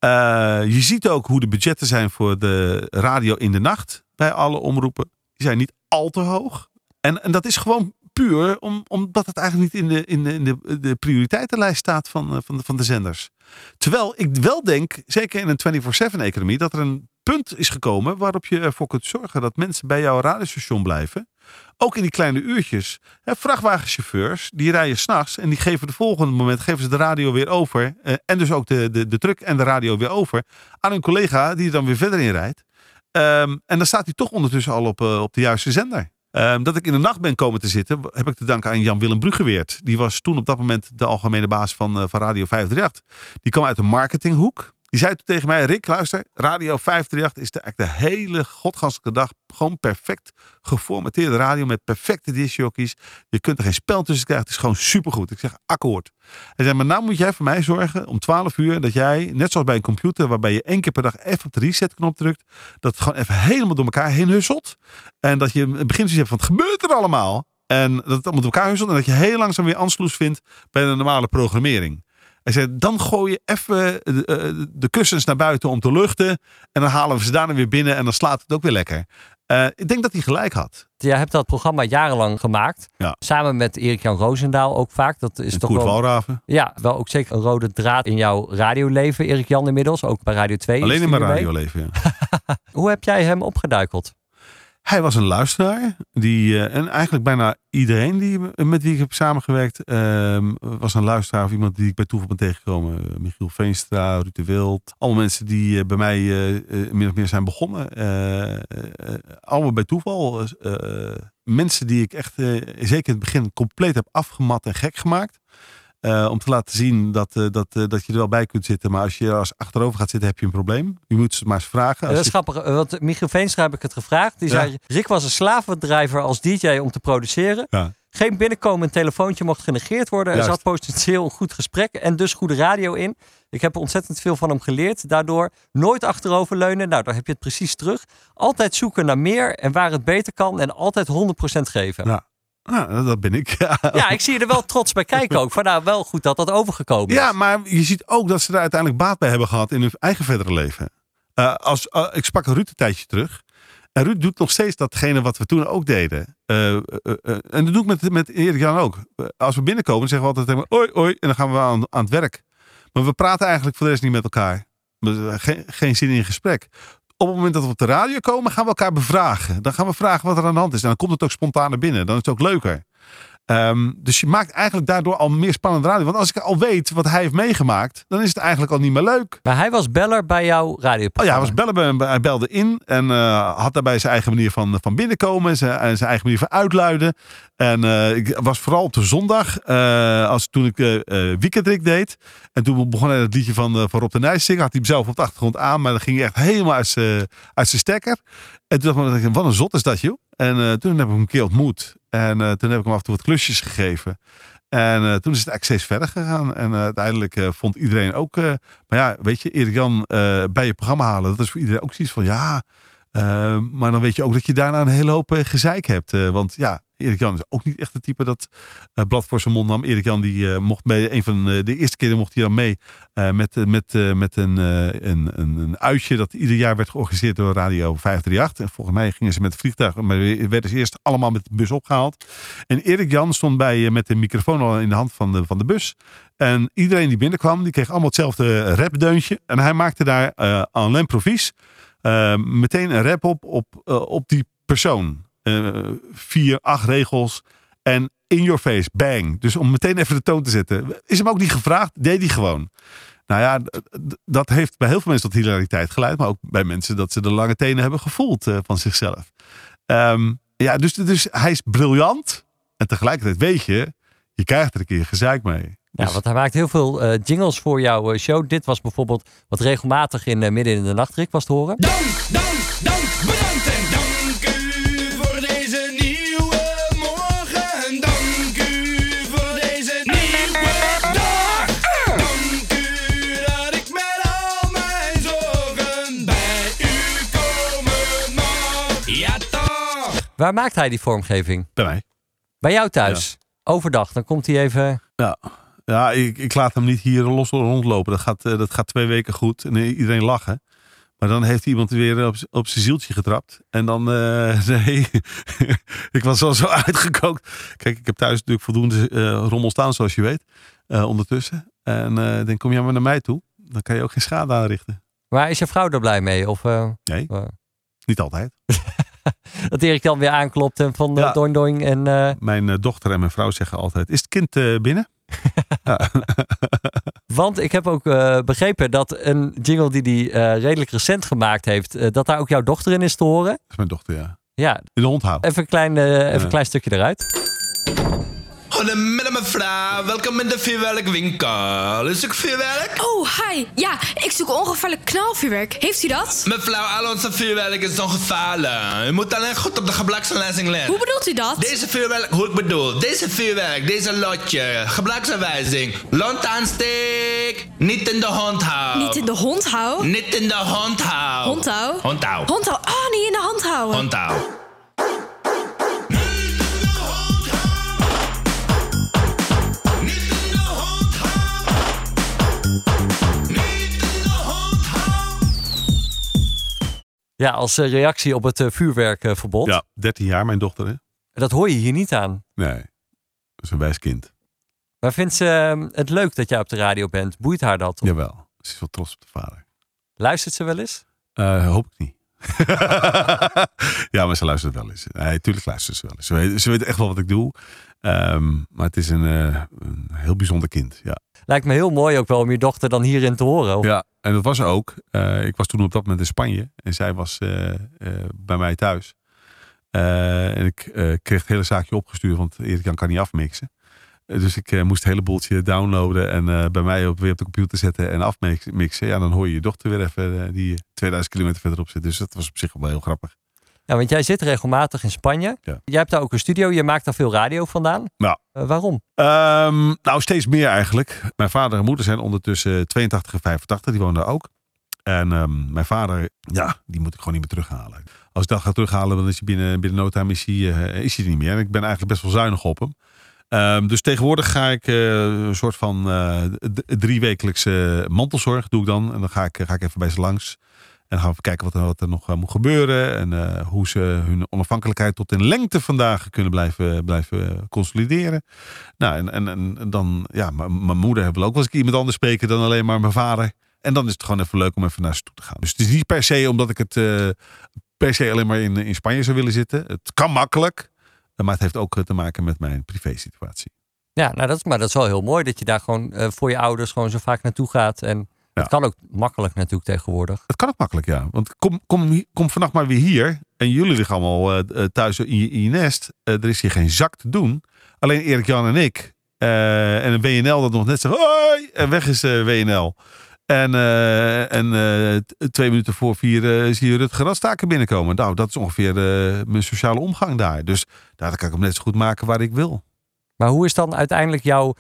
Speaker 2: Eh, je ziet ook hoe de budgetten zijn voor de radio in de nacht bij alle omroepen. Die zijn niet al te hoog. En, en dat is gewoon puur om, omdat het eigenlijk niet in de, in de, in de, de prioriteitenlijst staat van, eh, van, van de zenders. Terwijl ik wel denk, zeker in een 24-7-economie, dat er een punt is gekomen waarop je ervoor kunt zorgen dat mensen bij jouw radiostation blijven. Ook in die kleine uurtjes. Hè, vrachtwagenchauffeurs, die rijden s'nachts en die geven de volgende moment geven ze de radio weer over. eh, en dus ook de, de, de truck en de radio weer over aan hun collega die er dan weer verder in rijdt. Ehm, en dan staat hij toch ondertussen al op, eh, op de juiste zender. Ehm, dat ik in de nacht ben komen te zitten, heb ik te danken aan Jan-Willem Bruggeweert. Die was toen op dat moment de algemene baas van, eh, van Radio 538. Die kwam uit de marketinghoek. Die zei toen tegen mij, Rick, luister, Radio 538 is de, eigenlijk de hele godganselijke dag gewoon perfect geformateerde radio met perfecte discjockeys. Je kunt er geen spel tussen krijgen, het is gewoon supergoed. Ik zeg, akkoord. Hij zei, maar nou moet jij voor mij zorgen om 12 uur dat jij, net zoals bij een computer, waarbij je één keer per dag even op de resetknop drukt, dat het gewoon even helemaal door elkaar heen husselt. En dat je een beginsel hebt van, het gebeurt er allemaal. En dat het allemaal door elkaar husselt en dat je heel langzaam weer aansluis vindt bij de normale programmering. Hij zei, dan gooi je even de, eh, de kussens naar buiten om te luchten. En dan halen we ze daarna weer binnen en dan slaat het ook weer lekker. Eh, ik denk dat hij gelijk had.
Speaker 3: Jij hebt dat programma jarenlang gemaakt.
Speaker 2: Ja.
Speaker 3: Samen met Erik-Jan Roosendaal ook vaak. Dat is
Speaker 2: En
Speaker 3: toch
Speaker 2: Koert
Speaker 3: wel,
Speaker 2: Walraven.
Speaker 3: ja, wel ook zeker een rode draad in jouw radioleven, Erik-Jan inmiddels. Ook bij Radio 2.
Speaker 2: Alleen in mijn radioleven. Ja. <laughs>
Speaker 3: Hoe heb jij hem opgeduikeld?
Speaker 2: Hij was een luisteraar. Die, eh, en eigenlijk bijna iedereen die, met wie ik heb samengewerkt, ehm, was een luisteraar of iemand die ik bij toeval ben tegengekomen. Michiel Veenstra, Ruud de Wild. Allemaal mensen die eh, bij mij eh, min of meer zijn begonnen. Allemaal bij toeval. Mensen die ik echt, zeker in het begin, compleet heb afgemat en gek gemaakt. Eh, om te laten zien dat, eh, dat, eh, dat je er wel bij kunt zitten. Maar als je als achterover gaat zitten, heb je een probleem. Je moet ze maar eens vragen.
Speaker 3: dat is
Speaker 2: je-
Speaker 3: grappig, want Michiel Veenstra heb ik het gevraagd. Die
Speaker 2: Ja.
Speaker 3: zei, Rick was een slavendrijver als DJ om te produceren.
Speaker 2: Ja.
Speaker 3: Geen binnenkomen, een telefoontje mocht genegeerd worden. Er zat potentieel een goed gesprek en dus goede radio in. Ik heb ontzettend veel van hem geleerd. Daardoor nooit achteroverleunen. Nou, daar heb je het precies terug. Altijd zoeken naar meer en waar het beter kan. En altijd 100% geven.
Speaker 2: Ja. Nou, dat ben ik. <laughs> Ja.
Speaker 3: Ik zie je er wel trots bij kijken ook. Van nou, wel goed dat dat overgekomen is.
Speaker 2: Ja, maar je ziet ook dat ze er uiteindelijk baat bij hebben gehad in hun eigen verdere leven. Eh, als, eh, ik sprak Ruud een tijdje terug. En Ruud doet nog steeds datgene wat we toen ook deden. Eh, en dat doe ik met, met Erik Jan ook. Als we binnenkomen, zeggen we altijd oi, oi. En dan gaan we aan, aan het werk. Maar we praten eigenlijk voor de rest niet met elkaar. Geen, geen zin in gesprek. Op het moment dat we op de radio komen, gaan we elkaar bevragen. Dan gaan we vragen wat er aan de hand is. En dan komt het ook spontaan naar binnen. Dan is het ook leuker. Ehm, dus je maakt eigenlijk daardoor al meer spannende radio. Want als ik al weet wat hij heeft meegemaakt, dan is het eigenlijk al niet meer leuk.
Speaker 3: Maar hij was beller bij jouw
Speaker 2: Oh
Speaker 3: radioprogramma.
Speaker 2: ja, hij, was bellen, bij- hij belde in en eh, had daarbij zijn eigen manier van, van binnenkomen, zijn, en zijn eigen manier van uitluiden. En eh, ik was vooral op de zondag, eh, als toen ik eh eh, weekendrik deed. En toen begon hij het liedje van, eh, van Rob de Nijs zingen. Had hij hem zelf op de achtergrond aan, maar dan ging hij echt helemaal uit zijn uit zijn stekker. En toen dacht ik, wat een zot is dat joh. En eh, toen heb ik hem een keer ontmoet. En eh, toen heb ik hem af en toe wat klusjes gegeven. En eh, toen is het eigenlijk steeds verder gegaan. En eh, uiteindelijk vond iedereen ook. maar ja, weet je, Erik Jan bij je programma halen. Dat is voor iedereen ook zoiets van ja. maar dan weet je ook dat je daarna een hele hoop gezeik hebt. Want ja, Erik Jan is ook niet echt het type dat eh, blad voor zijn mond nam. Erik Jan die eh, mocht bij een van eh, de eerste keren mocht hij dan mee met, met, met een, een, een, een uitje dat ieder jaar werd georganiseerd door Radio 538. En volgens mij gingen ze met het vliegtuig, maar werden ze eerst allemaal met de bus opgehaald. En Erik Jan stond bij, met de microfoon al in de hand van de, van de bus. En iedereen die binnenkwam, die kreeg allemaal hetzelfde rapdeuntje. En hij maakte daar eh en l'improvies eh, meteen een rap op, op, op die persoon. Eh, vier, acht regels. En in your face, bang. Dus om meteen even de toon te zetten. Is hem ook niet gevraagd, deed hij gewoon. Nou ja, dat heeft bij heel veel mensen tot hilariteit geleid. Maar ook bij mensen dat ze de lange tenen hebben gevoeld eh, van zichzelf. Ehm, ja, dus, dus hij is briljant. En tegelijkertijd weet je, je krijgt er een keer gezeik mee.
Speaker 3: Ja,
Speaker 2: Dus-
Speaker 3: want hij maakt heel veel eh, jingles voor jouw show. Dit was bijvoorbeeld wat regelmatig in Midden in de Nacht, Rick, was te horen.
Speaker 4: Dank, dank, dank,
Speaker 3: Waar maakt hij die vormgeving?
Speaker 2: Bij mij.
Speaker 3: Bij jou thuis. Overdag. Dan komt hij even.
Speaker 2: Ja, ja ik, ik laat hem niet hier los rondlopen. Dat gaat, eh, dat gaat twee weken goed. En iedereen lachen. Maar dan heeft iemand weer op, op zijn zieltje getrapt. En dan, eh, <laughs> nee, ik was al zo uitgekookt. Kijk, ik heb thuis natuurlijk voldoende eh, rommel staan, zoals je weet, ondertussen. En dan kom jij maar naar mij toe. Dan kan je ook geen schade aanrichten.
Speaker 3: Maar is je vrouw er blij mee? Of
Speaker 2: Nee, niet altijd. <laughs> <laughs>
Speaker 3: dat Erik Jan weer aanklopt en van de
Speaker 2: Ja.
Speaker 3: doing doing en... eh,
Speaker 2: Mijn eh, dochter en mijn vrouw zeggen altijd, is het kind eh, binnen? <laughs> <laughs>
Speaker 3: Want ik heb ook eh, begrepen dat een jingle die hij eh, redelijk recent gemaakt heeft, eh, dat daar ook jouw dochter in is te horen.
Speaker 2: Dat is mijn dochter, ja.
Speaker 3: Ja,
Speaker 2: In de hond houden.
Speaker 3: even een klein, eh, even een klein stukje eruit.
Speaker 4: Goedemiddag mevrouw, welkom in de vuurwerkwinkel. Is ik vuurwerk?
Speaker 9: Oh, hi. Ja, ik zoek ongevaarlijk knalvuurwerk. Heeft u dat?
Speaker 4: Mevrouw, al onze vuurwerk is ongevaarlijk. U moet alleen goed op de gebruiksaanwijzing letten.
Speaker 9: Hoe bedoelt u dat?
Speaker 4: Deze vuurwerk, hoe ik bedoel, deze vuurwerk, deze lotje, gebruiksaanwijzing. Lont aansteek, niet in de hond houden.
Speaker 9: Niet in de hond hou?
Speaker 4: Niet in de hond houden.
Speaker 9: Hond hou?
Speaker 4: Hond houden.
Speaker 9: Hond hou. Oh, niet in de hand houden.
Speaker 4: Hond houden.
Speaker 3: Ja, als eh, reactie op het eh, vuurwerkverbod.
Speaker 2: Ja, 13 jaar mijn dochter, hè?
Speaker 3: Dat hoor je hier niet aan.
Speaker 2: Nee, dat is een wijs kind.
Speaker 3: Maar vindt ze eh, het leuk dat jij op de radio bent? Boeit haar dat? Of
Speaker 2: Jawel, ze is wel trots op de vader.
Speaker 3: Luistert ze wel eens?
Speaker 2: Eh, hoop ik niet. <laughs> ja, maar ze luistert wel eens. Nee, tuurlijk luistert ze wel eens. Ze weet, ze weet echt wel wat ik doe. Ehm, maar het is een, een heel bijzonder kind. Ja.
Speaker 3: Lijkt me heel mooi ook wel om je dochter dan hierin te horen.
Speaker 2: Ja, en dat was ook. Eh, ik was toen op dat moment in Spanje. En zij was eh, eh, bij mij thuis. En ik kreeg het hele zaakje opgestuurd. Want Erik Jan kan niet afmixen. Dus ik moest het hele boeltje downloaden. En bij mij op, weer op de computer zetten en afmixen. Ja, dan hoor je je dochter weer even die 2000 kilometer verderop zit. Dus dat was op zich wel heel grappig.
Speaker 3: Ja, want jij zit regelmatig in Spanje.
Speaker 2: Ja.
Speaker 3: Jij hebt daar ook een studio. Je maakt daar veel radio vandaan.
Speaker 2: Ja.
Speaker 3: Eh, waarom?
Speaker 2: Ehm, nou, steeds meer eigenlijk. Mijn vader en moeder zijn ondertussen 82 en 85. Die wonen daar ook. En ehm, mijn vader, ja, die moet ik gewoon niet meer terughalen. Als ik dat ga terughalen, dan is hij binnen, binnen no time is hij, eh, is hij niet meer. En ik ben eigenlijk best wel zuinig op hem. Ehm, dus tegenwoordig ga ik eh, een soort van eh driewekelijkse mantelzorg doe ik dan. En dan ga ik, ga ik even bij ze langs. En dan gaan we kijken wat er, nog eh, moet gebeuren. En eh, hoe ze hun onafhankelijkheid tot in lengte vandaag kunnen blijven, blijven consolideren. Nou, en, en, en dan, ja, mijn moeder heeft wel ook wel eens iemand anders spreken dan alleen maar mijn vader. En dan is het gewoon even leuk om even naar ze toe te gaan. Dus het is niet per se omdat ik het eh, per se alleen maar in, in Spanje zou willen zitten. Het kan makkelijk. Maar het heeft ook eh, te maken met mijn privé situatie.
Speaker 3: Ja, nou dat, is- maar dat is wel heel mooi dat je daar gewoon eh, voor je ouders gewoon zo vaak naartoe gaat. En. Het kan ook makkelijk natuurlijk tegenwoordig.
Speaker 2: Het kan ook makkelijk, ja. Want kom, kom, kom vannacht maar weer hier. En jullie liggen allemaal eh, eh, thuis in je, in je nest. Eh, er is hier geen zak te doen. Alleen Erik Jan en ik. en een WNL dat nog net zegt. Hoi! En weg is WNL. En, en twee minuten voor vier zie je Rutger Radstaken binnenkomen. Nou, dat is ongeveer mijn sociale omgang daar. Dus daar kan ik hem net zo goed maken waar ik wil.
Speaker 3: Maar hoe is dan uiteindelijk jouw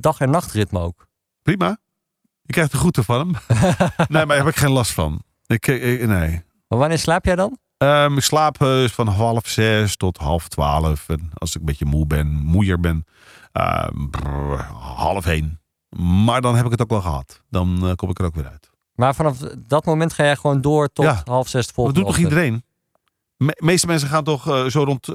Speaker 3: dag- en nachtritme ook?
Speaker 2: Prima. Je krijgt de groeten van hem. <laughs> nee, maar daar heb ik geen last van. Ik, ik- nee.
Speaker 3: Maar wanneer slaap jij dan?
Speaker 2: Ehm, ik slaap eh, van half zes tot half twaalf. En als ik een beetje moe ben, moeier ben, ehm, brrr, half één. Maar dan heb ik het ook wel gehad. Dan eh, kom ik er ook weer uit.
Speaker 3: Maar vanaf dat moment ga jij gewoon door tot
Speaker 2: Ja.
Speaker 3: half zes de
Speaker 2: Dat
Speaker 3: volgende
Speaker 2: doet toch
Speaker 3: ochtend?
Speaker 2: iedereen? De meeste mensen gaan toch eh, zo rond...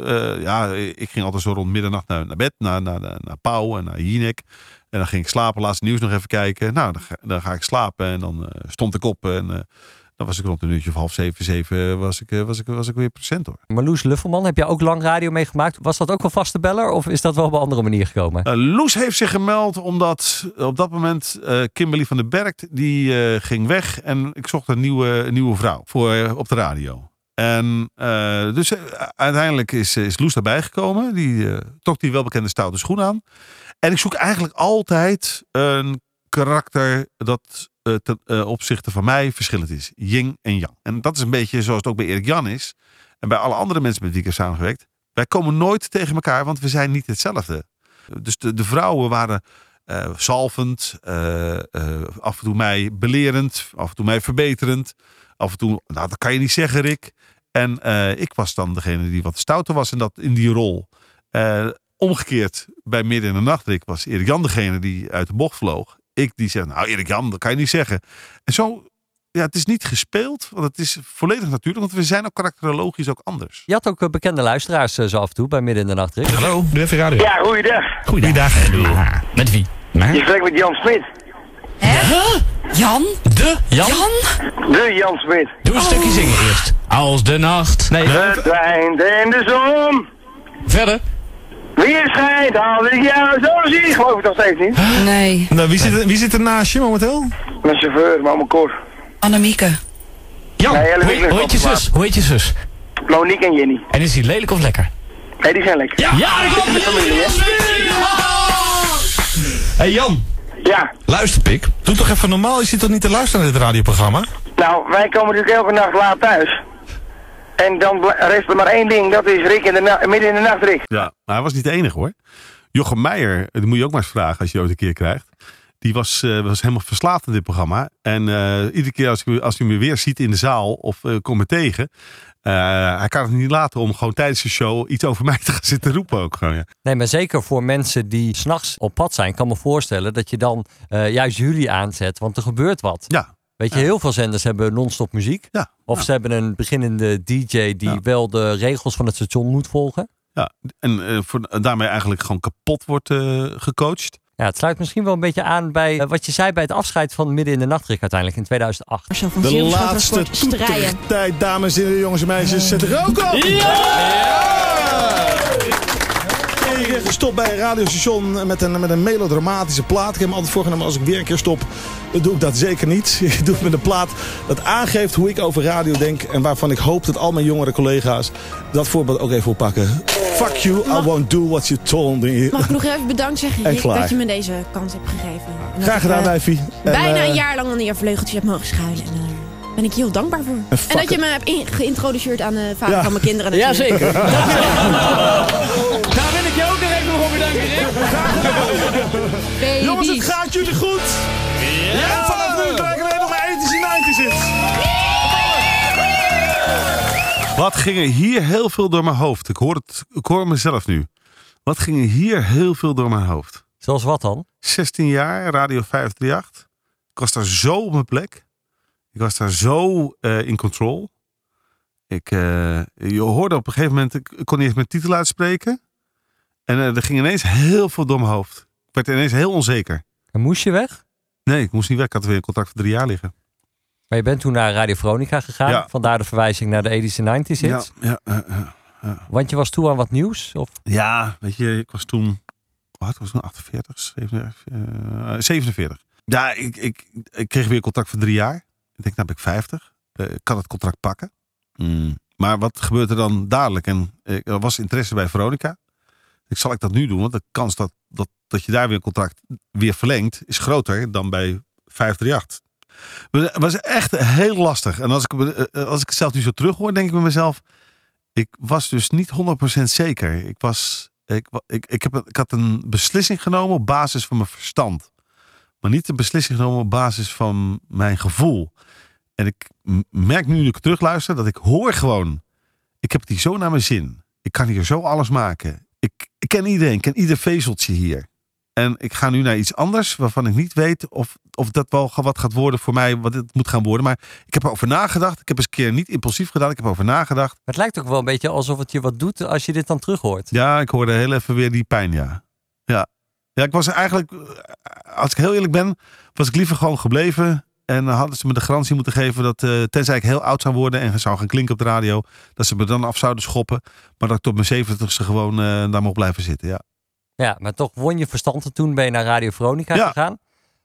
Speaker 2: ja, ik ging altijd zo rond middernacht naar, naar bed. Naar, naar, naar, naar Pauw en naar Jinek. En dan ging ik slapen, laatste nieuws nog even kijken. Nou, dan ga, dan ga ik slapen en dan eh, stond ik op. En eh, dan was ik rond een uurtje of half zeven, zeven was ik, eh, was ik, was ik weer procent hoor.
Speaker 3: Marloes Luffelman, heb jij ook lang radio meegemaakt? Was dat ook een vaste beller of is dat wel op een andere manier gekomen?
Speaker 2: Eh, Loes heeft zich gemeld omdat op dat moment eh, Kimberly van den Berg die eh, ging weg en ik zocht een nieuwe, een nieuwe vrouw voor eh, op de radio. En eh, dus eh, uiteindelijk is, is Loes daarbij gekomen. Die eh, trok die welbekende stoute schoen aan. En ik zoek eigenlijk altijd een karakter dat eh, ten eh, opzichte van mij verschillend is. Yin en yang. En dat is een beetje zoals het ook bij Erik Jan is. En bij alle andere mensen met wie ik heb samengewerkt. Wij komen nooit tegen elkaar, want we zijn niet hetzelfde. Dus de, vrouwen waren salvend, eh, eh, af en toe mij belerend, af en toe mij verbeterend. Af en toe, nou dat kan je niet zeggen Rick. En ik was dan degene die wat stouter was in, dat, in die rol. Omgekeerd, bij midden in de nacht Rick, was Erik Jan degene die uit de bocht vloog. Ik die zei, nou Erik Jan, dat kan je niet zeggen. En zo, ja, het is niet gespeeld, want het is volledig natuurlijk. Want we zijn ook karakterologisch ook anders.
Speaker 3: Je had ook eh, bekende luisteraars eh, zo af en toe bij midden in de nacht, Rick.
Speaker 10: Hallo, doe even radio.
Speaker 11: Ja, goeiedag.
Speaker 10: Goeiedag. Ah, Met wie?
Speaker 11: Je spreekt met Jan Smit.
Speaker 9: Jan?
Speaker 10: De Jan?
Speaker 8: De Jan Smit.
Speaker 10: Doe een stukje zingen eerst. Als de nacht. Nee,
Speaker 8: Verdwijnt in de zon.
Speaker 10: verder.
Speaker 8: Weer schijnt als ik jou zo zie. Geloof ik nog steeds niet.
Speaker 9: Nee.
Speaker 11: Nou, wie, zit er, wie zit er naast je momenteel?
Speaker 8: Mijn chauffeur, mama Cor.
Speaker 9: Annemieke.
Speaker 10: Jan,
Speaker 8: Nee, hele
Speaker 10: hoe,
Speaker 8: week
Speaker 10: hoe heet je zus? Hoe heet je zus?
Speaker 8: Monique en Jenny.
Speaker 10: En is die lelijk of lekker?
Speaker 8: Nee, die zijn lekker.
Speaker 10: Ja,
Speaker 8: hè?
Speaker 11: hey Jan,
Speaker 8: Ja.
Speaker 11: luister Pik. Doe toch even normaal, je zit toch niet te luisteren naar dit radioprogramma?
Speaker 8: Nou, wij komen natuurlijk elke nacht laat thuis. En dan rest er maar één ding, dat is Rick in de na- midden in de nacht, Rick.
Speaker 2: Ja, maar hij was niet de enige hoor. Jochem Meijer, die moet je ook maar eens vragen als je ooit een keer krijgt. Die was, eh, was helemaal verslaafd aan dit programma. En eh, iedere keer als hij, als hij me weer ziet in de zaal of uh, komt me tegen. eh, hij kan het niet laten om gewoon tijdens de show iets over mij te gaan zitten roepen ook gewoon. Ja.
Speaker 3: Nee, maar zeker voor mensen die s'nachts op pad zijn, kan me voorstellen dat je dan eh, juist jullie aanzet, want er gebeurt wat.
Speaker 2: Ja.
Speaker 3: Weet je, heel veel zenders hebben non-stop muziek.
Speaker 2: Ja.
Speaker 3: Of ze hebben een beginnende DJ die
Speaker 2: Ja.
Speaker 3: wel de regels van het station moet volgen.
Speaker 2: Ja, en eh, voor, daarmee eigenlijk gewoon kapot wordt eh, gecoacht.
Speaker 3: Ja, het sluit misschien wel een beetje aan bij eh, wat je zei bij het afscheid van Midden in de Nachtrik uiteindelijk in 2008.
Speaker 9: Marcel van
Speaker 11: De laatste tijd, dames en heren, jongens en meisjes. Zet er ook op! Eén keer gestopt bij een radiostation met een, met een melodramatische plaat. Ik heb me altijd voorgenomen als ik weer een keer stop, dan doe ik dat zeker niet. <laughs> Ik doe het met een plaat dat aangeeft hoe ik over radio denk. En waarvan ik hoop dat al mijn jongere collega's dat voorbeeld ook even oppakken. Fuck you, I won't do what you told me.
Speaker 9: Mag ik nog even bedankt zeggen, Rick, dat je me deze kans hebt gegeven.
Speaker 11: Graag gedaan,
Speaker 9: eh.
Speaker 11: En,
Speaker 9: Bijna
Speaker 11: eh,
Speaker 9: een jaar lang onder je vleugeltje heb mogen schuilen. En daar ben ik je heel dankbaar voor. En, dat je me hebt geïntroduceerd aan de vader
Speaker 11: Ja.
Speaker 9: van mijn kinderen.
Speaker 10: Ja,
Speaker 9: natuurlijk.
Speaker 10: zeker. <laughs>
Speaker 9: Baby's.
Speaker 11: Jongens, het gaat jullie goed. En vanaf nu krijgen we nog maar ethisch in 90 zit.
Speaker 2: Wat ging er hier heel veel door mijn hoofd? Ik hoor, het, ik hoor mezelf nu. Wat ging er hier heel veel door mijn hoofd?
Speaker 3: Zoals wat dan?
Speaker 2: 16 jaar, Radio 538. Ik was daar zo op mijn plek. Ik was daar zo eh, in control. Ik, eh, je hoorde op een gegeven moment, ik ik kon niet eens mijn titel uitspreken. En eh, er ging ineens heel veel door mijn hoofd. Ik werd ineens heel onzeker.
Speaker 3: En moest je weg?
Speaker 2: Nee, ik moest niet weg. Ik had weer een contract voor drie jaar liggen.
Speaker 3: Maar je bent toen naar Radio Veronica gegaan.
Speaker 2: Ja.
Speaker 3: Vandaar de verwijzing naar de 80s en 90s hits.
Speaker 2: Ja, ja.
Speaker 3: Want je was toe aan wat nieuws? Of?
Speaker 2: Ja, weet je, ik was toen. Wat was toen? 48, 47, eh, 47. Ja, ik, ik, ik kreeg weer contract voor drie jaar. Ik denk, nou ben ik 50. Eh, ik kan het contract pakken. Mm. Maar wat gebeurt er dan dadelijk? En eh, er was interesse bij Veronica. Ik zal ik dat nu doen, want de kans dat, dat, dat je daar weer een contract weer verlengt, is groter dan bij 538. Maar Het was echt heel lastig. En als ik, me- eh, als ik het zelf nu zo terug hoor, denk ik bij mezelf. Ik was dus niet 100% zeker. Ik, was, ik, ik, ik, heb, ik had een beslissing genomen op basis van mijn verstand. Maar niet een beslissing genomen op basis van mijn gevoel. En ik merk nu, nu ik terugluister, dat ik hoor gewoon. Ik heb hier zo naar mijn zin. Ik kan hier zo alles maken. Ik, ik ken iedereen, ik ken ieder vezeltje hier. En ik ga nu naar iets anders waarvan ik niet weet of, of dat wel wat gaat worden voor mij, wat het moet gaan worden. Maar ik heb erover nagedacht. Ik heb eens een keer niet impulsief gedaan. Ik heb erover nagedacht.
Speaker 3: Het lijkt ook wel een beetje alsof het je wat doet als je dit dan terug hoort.
Speaker 2: Ja, ik hoorde heel even weer die pijn, ja. Ja, ja ik was eigenlijk, eh, als ik heel eerlijk ben, was ik liever gewoon gebleven. En dan hadden ze me de garantie moeten geven dat, eh, tenzij ik heel oud zou worden en zou gaan klinken op de radio, dat ze me dan af zouden schoppen. Maar dat ik tot mijn zeventigste gewoon eh, daar mocht blijven zitten, ja.
Speaker 3: Ja, maar toch won je verstand en toen ben je naar Radio Veronica
Speaker 2: Ja.
Speaker 3: gegaan.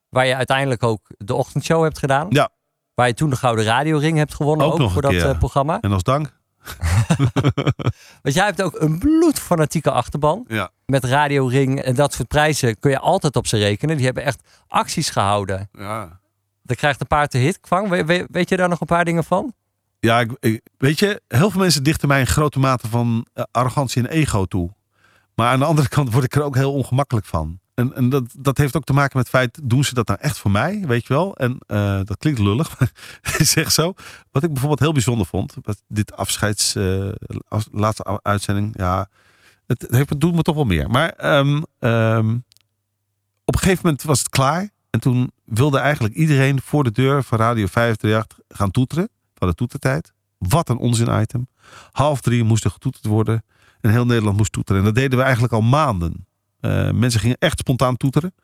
Speaker 3: Waar je uiteindelijk ook de ochtendshow hebt gedaan.
Speaker 2: Ja.
Speaker 3: Waar je toen de Gouden Radioring hebt gewonnen.
Speaker 2: Ook
Speaker 3: Ook,
Speaker 2: nog
Speaker 3: voor dat
Speaker 2: keer.
Speaker 3: eh, programma.
Speaker 2: En als dank. <laughs>
Speaker 3: Want jij hebt ook een bloedfanatieke achterban.
Speaker 2: Ja.
Speaker 3: Met Radio Ring en dat soort prijzen kun je altijd op ze rekenen. Die hebben echt acties gehouden.
Speaker 2: Ja.
Speaker 3: Dan krijgt een paard de hit. Kwang, weet, je daar nog een paar dingen van?
Speaker 2: Ja, ik, weet je, heel veel mensen dichten mij een grote mate van eh, arrogantie en ego toe. Maar aan de andere kant word ik er ook heel ongemakkelijk van. En, en dat, dat heeft ook te maken met het feit, doen ze dat nou echt voor mij, weet je wel? En eh, dat klinkt lullig, maar <laughs> echt zo. Wat ik bijvoorbeeld heel bijzonder vond, wat dit afscheids, eh, laatste uitzending, ja, het, het, heeft, het doet me toch wel meer. Maar ehm, ehm, op een gegeven moment was het klaar. En toen wilde eigenlijk iedereen voor de deur van Radio 538 gaan toeteren. Van de toetertijd. Wat een onzin item. Half drie moest er getoeterd worden. En heel Nederland moest toeteren. En dat deden we eigenlijk al maanden. Eh, mensen gingen echt spontaan toeteren.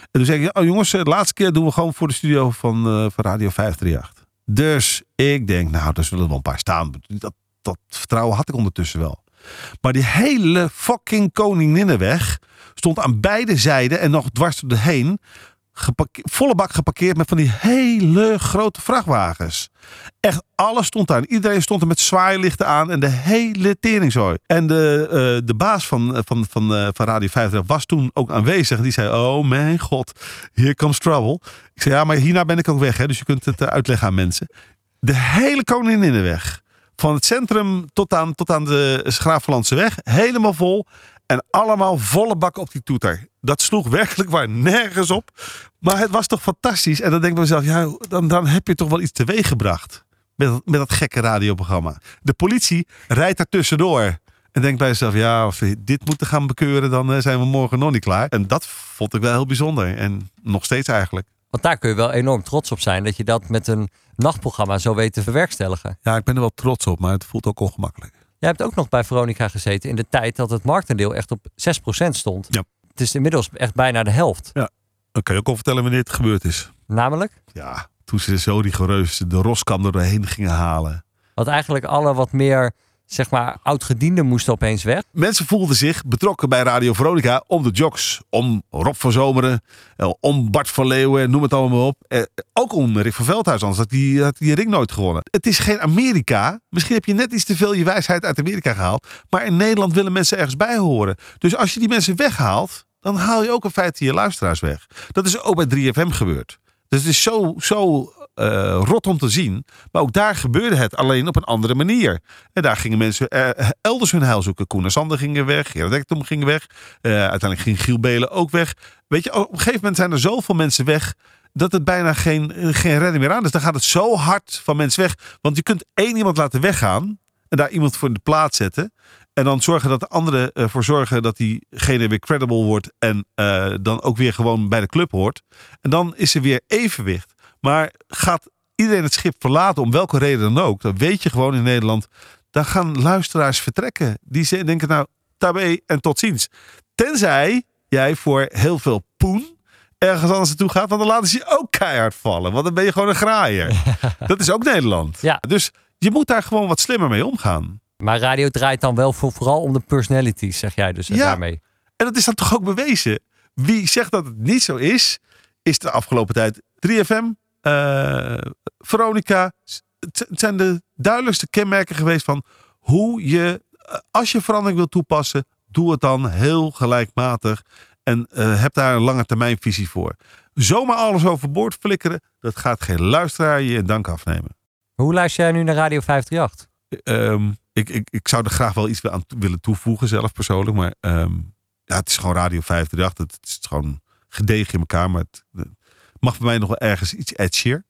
Speaker 2: En toen zei ik, oh jongens, eh, de laatste keer doen we gewoon voor de studio van, eh, van Radio 538. Dus ik denk, nou, daar zullen wel een paar staan. Dat, dat vertrouwen had ik ondertussen wel. Maar die hele fucking Koninginnenweg stond aan beide zijden en nog dwars door de heen. geparke- volle bak geparkeerd met van die hele grote vrachtwagens. Echt alles stond daar. En Iedereen stond er met zwaailichten aan en de hele teringzooi. En de, eh, de baas van, van, van, eh, van Radio 50 was toen ook aanwezig. Die zei, oh mijn god, here comes trouble. Ik zei, ja, maar hierna ben ik ook weg. Hè, dus je kunt het eh, uitleggen aan mensen. De hele Koninginnenweg. Van het centrum tot aan, tot aan de Schraaflandse weg. Helemaal vol. En allemaal volle bak op die toeter. Dat sloeg werkelijk waar nergens op. Maar het was toch fantastisch. En dan denk ik bij mezelf, ja, dan, dan heb je toch wel iets teweeg gebracht. Met, dat- met dat gekke radioprogramma. De politie rijdt daar tussendoor. En denkt bij jezelf, ja, als we dit moeten gaan bekeuren, dan eh, zijn we morgen nog niet klaar. En dat vond ik wel heel bijzonder. En nog steeds eigenlijk.
Speaker 3: Want daar kun je wel enorm trots op zijn dat je dat met een nachtprogramma zo weet te verwerkstelligen.
Speaker 2: Ja, ik ben er wel trots op, maar het voelt ook ongemakkelijk.
Speaker 3: Jij hebt ook nog bij Veronica gezeten in de tijd dat het marktendeel echt op 6% stond.
Speaker 2: Ja.
Speaker 3: Het is inmiddels echt bijna de helft.
Speaker 2: Ja. Dan kan je ook al vertellen wanneer het gebeurd is.
Speaker 3: Namelijk?
Speaker 2: Ja, toen ze zo rigoureus de roskam er doorheen gingen halen.
Speaker 3: Want eigenlijk alle wat meer, zeg maar, oud-gedienden moesten opeens weg.
Speaker 2: Mensen voelden zich betrokken bij Radio Veronica om de jocks. Om Rob van Zomeren, eh, om Bart van Leeuwen, noem het allemaal maar op. Eh, Ook om Rick van Veldhuis, anders had die, had die ring nooit gewonnen. Het is geen Amerika. Misschien heb je net iets te veel je wijsheid uit Amerika gehaald. Maar in Nederland willen mensen ergens bij horen. Dus als je die mensen weghaalt, dan haal je ook in feite je luisteraars weg. Dat is ook bij 3FM gebeurd. Dus het is zo, zo eh, rot om te zien. Maar ook daar gebeurde het alleen op een andere manier. En daar gingen mensen eh, elders hun heil zoeken. Koen en Sander gingen weg. Gerard ging weg. Eh, uiteindelijk ging Giel Belen ook weg. Weet je, op een gegeven moment zijn er zoveel mensen weg... dat het bijna geen, eh, geen redding meer aan is. Dan gaat het zo hard van mensen weg. Want je kunt één iemand laten weggaan... en daar iemand voor in de plaats zetten... En dan zorgen dat de anderen ervoor zorgen dat diegene weer credible wordt. En eh, dan ook weer gewoon bij de club hoort. En dan is er weer evenwicht. Maar gaat iedereen het schip verlaten, om welke reden dan ook. Dan weet je gewoon in Nederland. Dan gaan luisteraars vertrekken. Die ze- denken nou, tabé en tot ziens. Tenzij jij voor heel veel poen ergens anders naartoe gaat. Want dan laten ze je ook keihard vallen. Want dan ben je gewoon een graaier. <laughs> dat is ook Nederland.
Speaker 3: Ja.
Speaker 2: Dus je moet daar gewoon wat slimmer mee omgaan.
Speaker 3: Maar radio draait dan wel voor, vooral om de personalities, zeg jij dus
Speaker 2: Ja.
Speaker 3: daarmee.
Speaker 2: En dat is dan toch ook bewezen. Wie zegt dat het niet zo is, is de afgelopen tijd 3FM, eh, Veronica. Het zijn de duidelijkste kenmerken geweest van hoe je, eh, als je verandering wil toepassen, doe het dan heel gelijkmatig. En eh, heb daar een lange termijn visie voor. Zomaar alles overboord flikkeren, dat gaat geen luisteraar je in dank afnemen.
Speaker 3: Hoe luister jij nu naar Radio 538?
Speaker 2: Ehm, ik, ik, ik zou er graag wel iets aan willen toevoegen, zelf persoonlijk. Maar ehm, ja, het is gewoon Radio 538. Het, het is gewoon gedegen in elkaar. Maar het mag bij mij nog wel ergens iets edgier.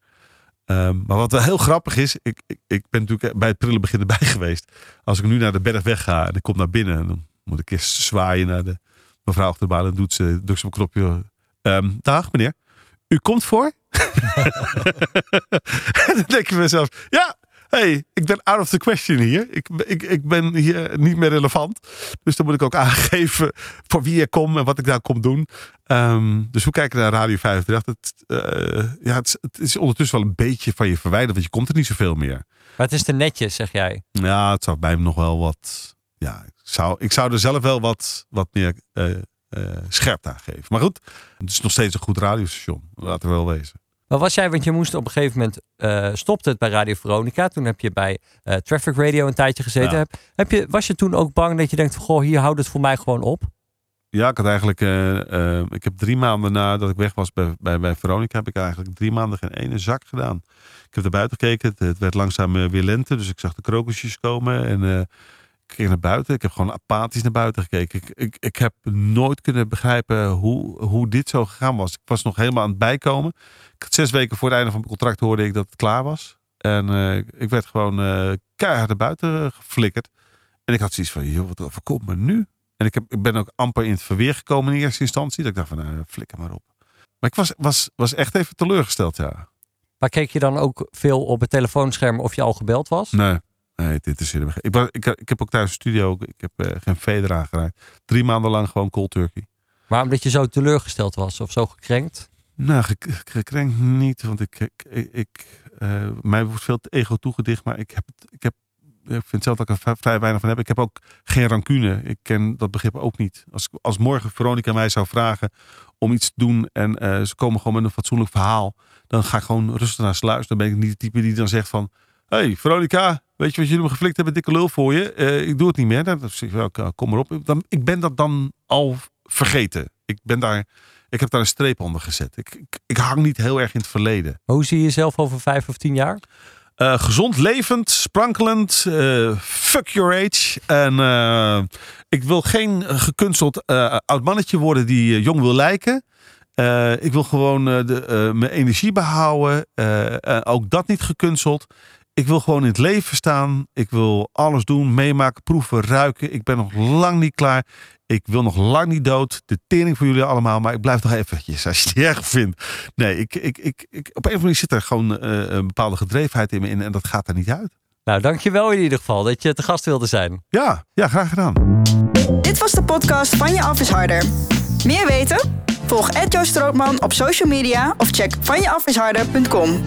Speaker 2: Ehm, maar wat wel heel grappig is, ik, ik, ik ben natuurlijk bij het prille begin erbij <laughs> geweest. Als ik nu naar de berg wegga en ik kom naar binnen, dan moet ik eerst zwaaien naar de mevrouw achter de baan. En doet ze, drukt ze knopje. Ehm, dag meneer, u komt voor? <laughs> en dan denk ik mezelf, ja, hey, ik ben out of the question hier. Ik, ik, ik ben hier niet meer relevant. Dus dan moet ik ook aangeven voor wie ik kom en wat ik daar kom doen. Ehm, dus hoe kijken naar Radio 538? Het, eh, ja, het, is- het is ondertussen wel een beetje van je verwijderd, want je komt er niet zoveel meer.
Speaker 3: Maar het is te netjes, zeg jij.
Speaker 2: Ja, het zou bij hem nog wel wat. Ja, ik zou, ik zou er zelf wel wat, wat meer eh eh, scherpte aan geven. Maar goed, het is nog steeds een goed radiostation. Laten we wel wezen.
Speaker 3: Maar was jij, want je moest op een gegeven moment, eh stopte het bij Radio Veronica. Toen heb je bij eh, Traffic Radio een tijdje gezeten.
Speaker 2: Ja.
Speaker 3: Heb, heb je, was je toen ook bang dat je denkt, van, goh, hier houdt het voor mij gewoon op?
Speaker 2: Ja, ik had eigenlijk. eh, ik heb drie maanden nadat ik weg was bij, bij, bij Veronica, heb ik eigenlijk drie maanden geen ene zak gedaan. Ik heb naar buiten gekeken. Het, het werd langzaam weer lente, dus ik zag de krokusjes komen. En ging naar buiten. Ik heb gewoon apathisch naar buiten gekeken. Ik, ik, ik heb nooit kunnen begrijpen hoe, hoe dit zo gegaan was. Ik was nog helemaal aan het bijkomen. Ik had zes weken voor het einde van mijn contract hoorde ik dat het klaar was. En eh, ik werd gewoon eh, keihard naar buiten geflikkerd. En ik had zoiets van, joh, wat overkomt me nu? En ik, heb, ik ben ook amper in het verweer gekomen in eerste instantie. Dat ik dacht van, nou, flikker maar op. Maar ik was, was, was echt even teleurgesteld, ja.
Speaker 3: Maar keek je dan ook veel op het telefoonscherm of je al gebeld was?
Speaker 2: Nee, nee dit is helemaal ik, was- ik, ik heb ook thuis een studio, ik heb eh, geen veder aangeraakt. Drie maanden lang gewoon cold turkey.
Speaker 3: Maar omdat je zo teleurgesteld was of zo gekrenkt?
Speaker 2: Nou, gek- gekrenkt niet, want ik, ik, ik, eh, mij wordt veel te ego toegedicht, maar ik heb, het, ik heb, ik vind zelf dat ik er vrij- weinig van heb. Ik heb ook geen rancune. Ik ken dat begrip ook niet. Als, als morgen Veronica mij zou vragen om iets te doen en eh, ze komen gewoon met een fatsoenlijk verhaal, dan ga ik gewoon rustig naar ze luisteren. Dan ben ik niet de type die dan zegt van, hey Veronica, weet je wat jullie me geflikt hebben? Dikke lul voor je. Eh, ik doe het niet meer. Dan zeg ik, kom maar op. Dan, ik ben dat dan al vergeten. Ik ben daar, ik heb daar een streep onder gezet. Ik, ik, ik hang niet heel erg in het verleden.
Speaker 3: Hoe zie je jezelf over vijf of tien jaar?
Speaker 2: Eh, gezond, levend, sprankelend, eh, fuck your age. En ik wil geen gekunsteld oud mannetje worden die jong wil lijken. Ik wil gewoon de, mijn energie behouden. Eh, eh, ook dat niet gekunsteld. Ik wil gewoon in het leven staan. Ik wil alles doen, meemaken, proeven, ruiken. Ik ben nog lang niet klaar. Ik wil nog lang niet dood. De tering voor jullie allemaal. Maar ik blijf nog eventjes <laughs> als je het erg vindt. Nee, ik, ik, ik, ik, op een of andere manier zit er gewoon eh, een bepaalde gedrevenheid in me in. En dat gaat er niet uit.
Speaker 3: Nou, dankjewel in ieder geval dat je te gast wilde zijn.
Speaker 2: Ja, ja graag gedaan.
Speaker 1: Dit was de podcast van Je Af is Harder. Meer weten? Volg Ed Joost Strootman op social media of check vanjeafisharder.com.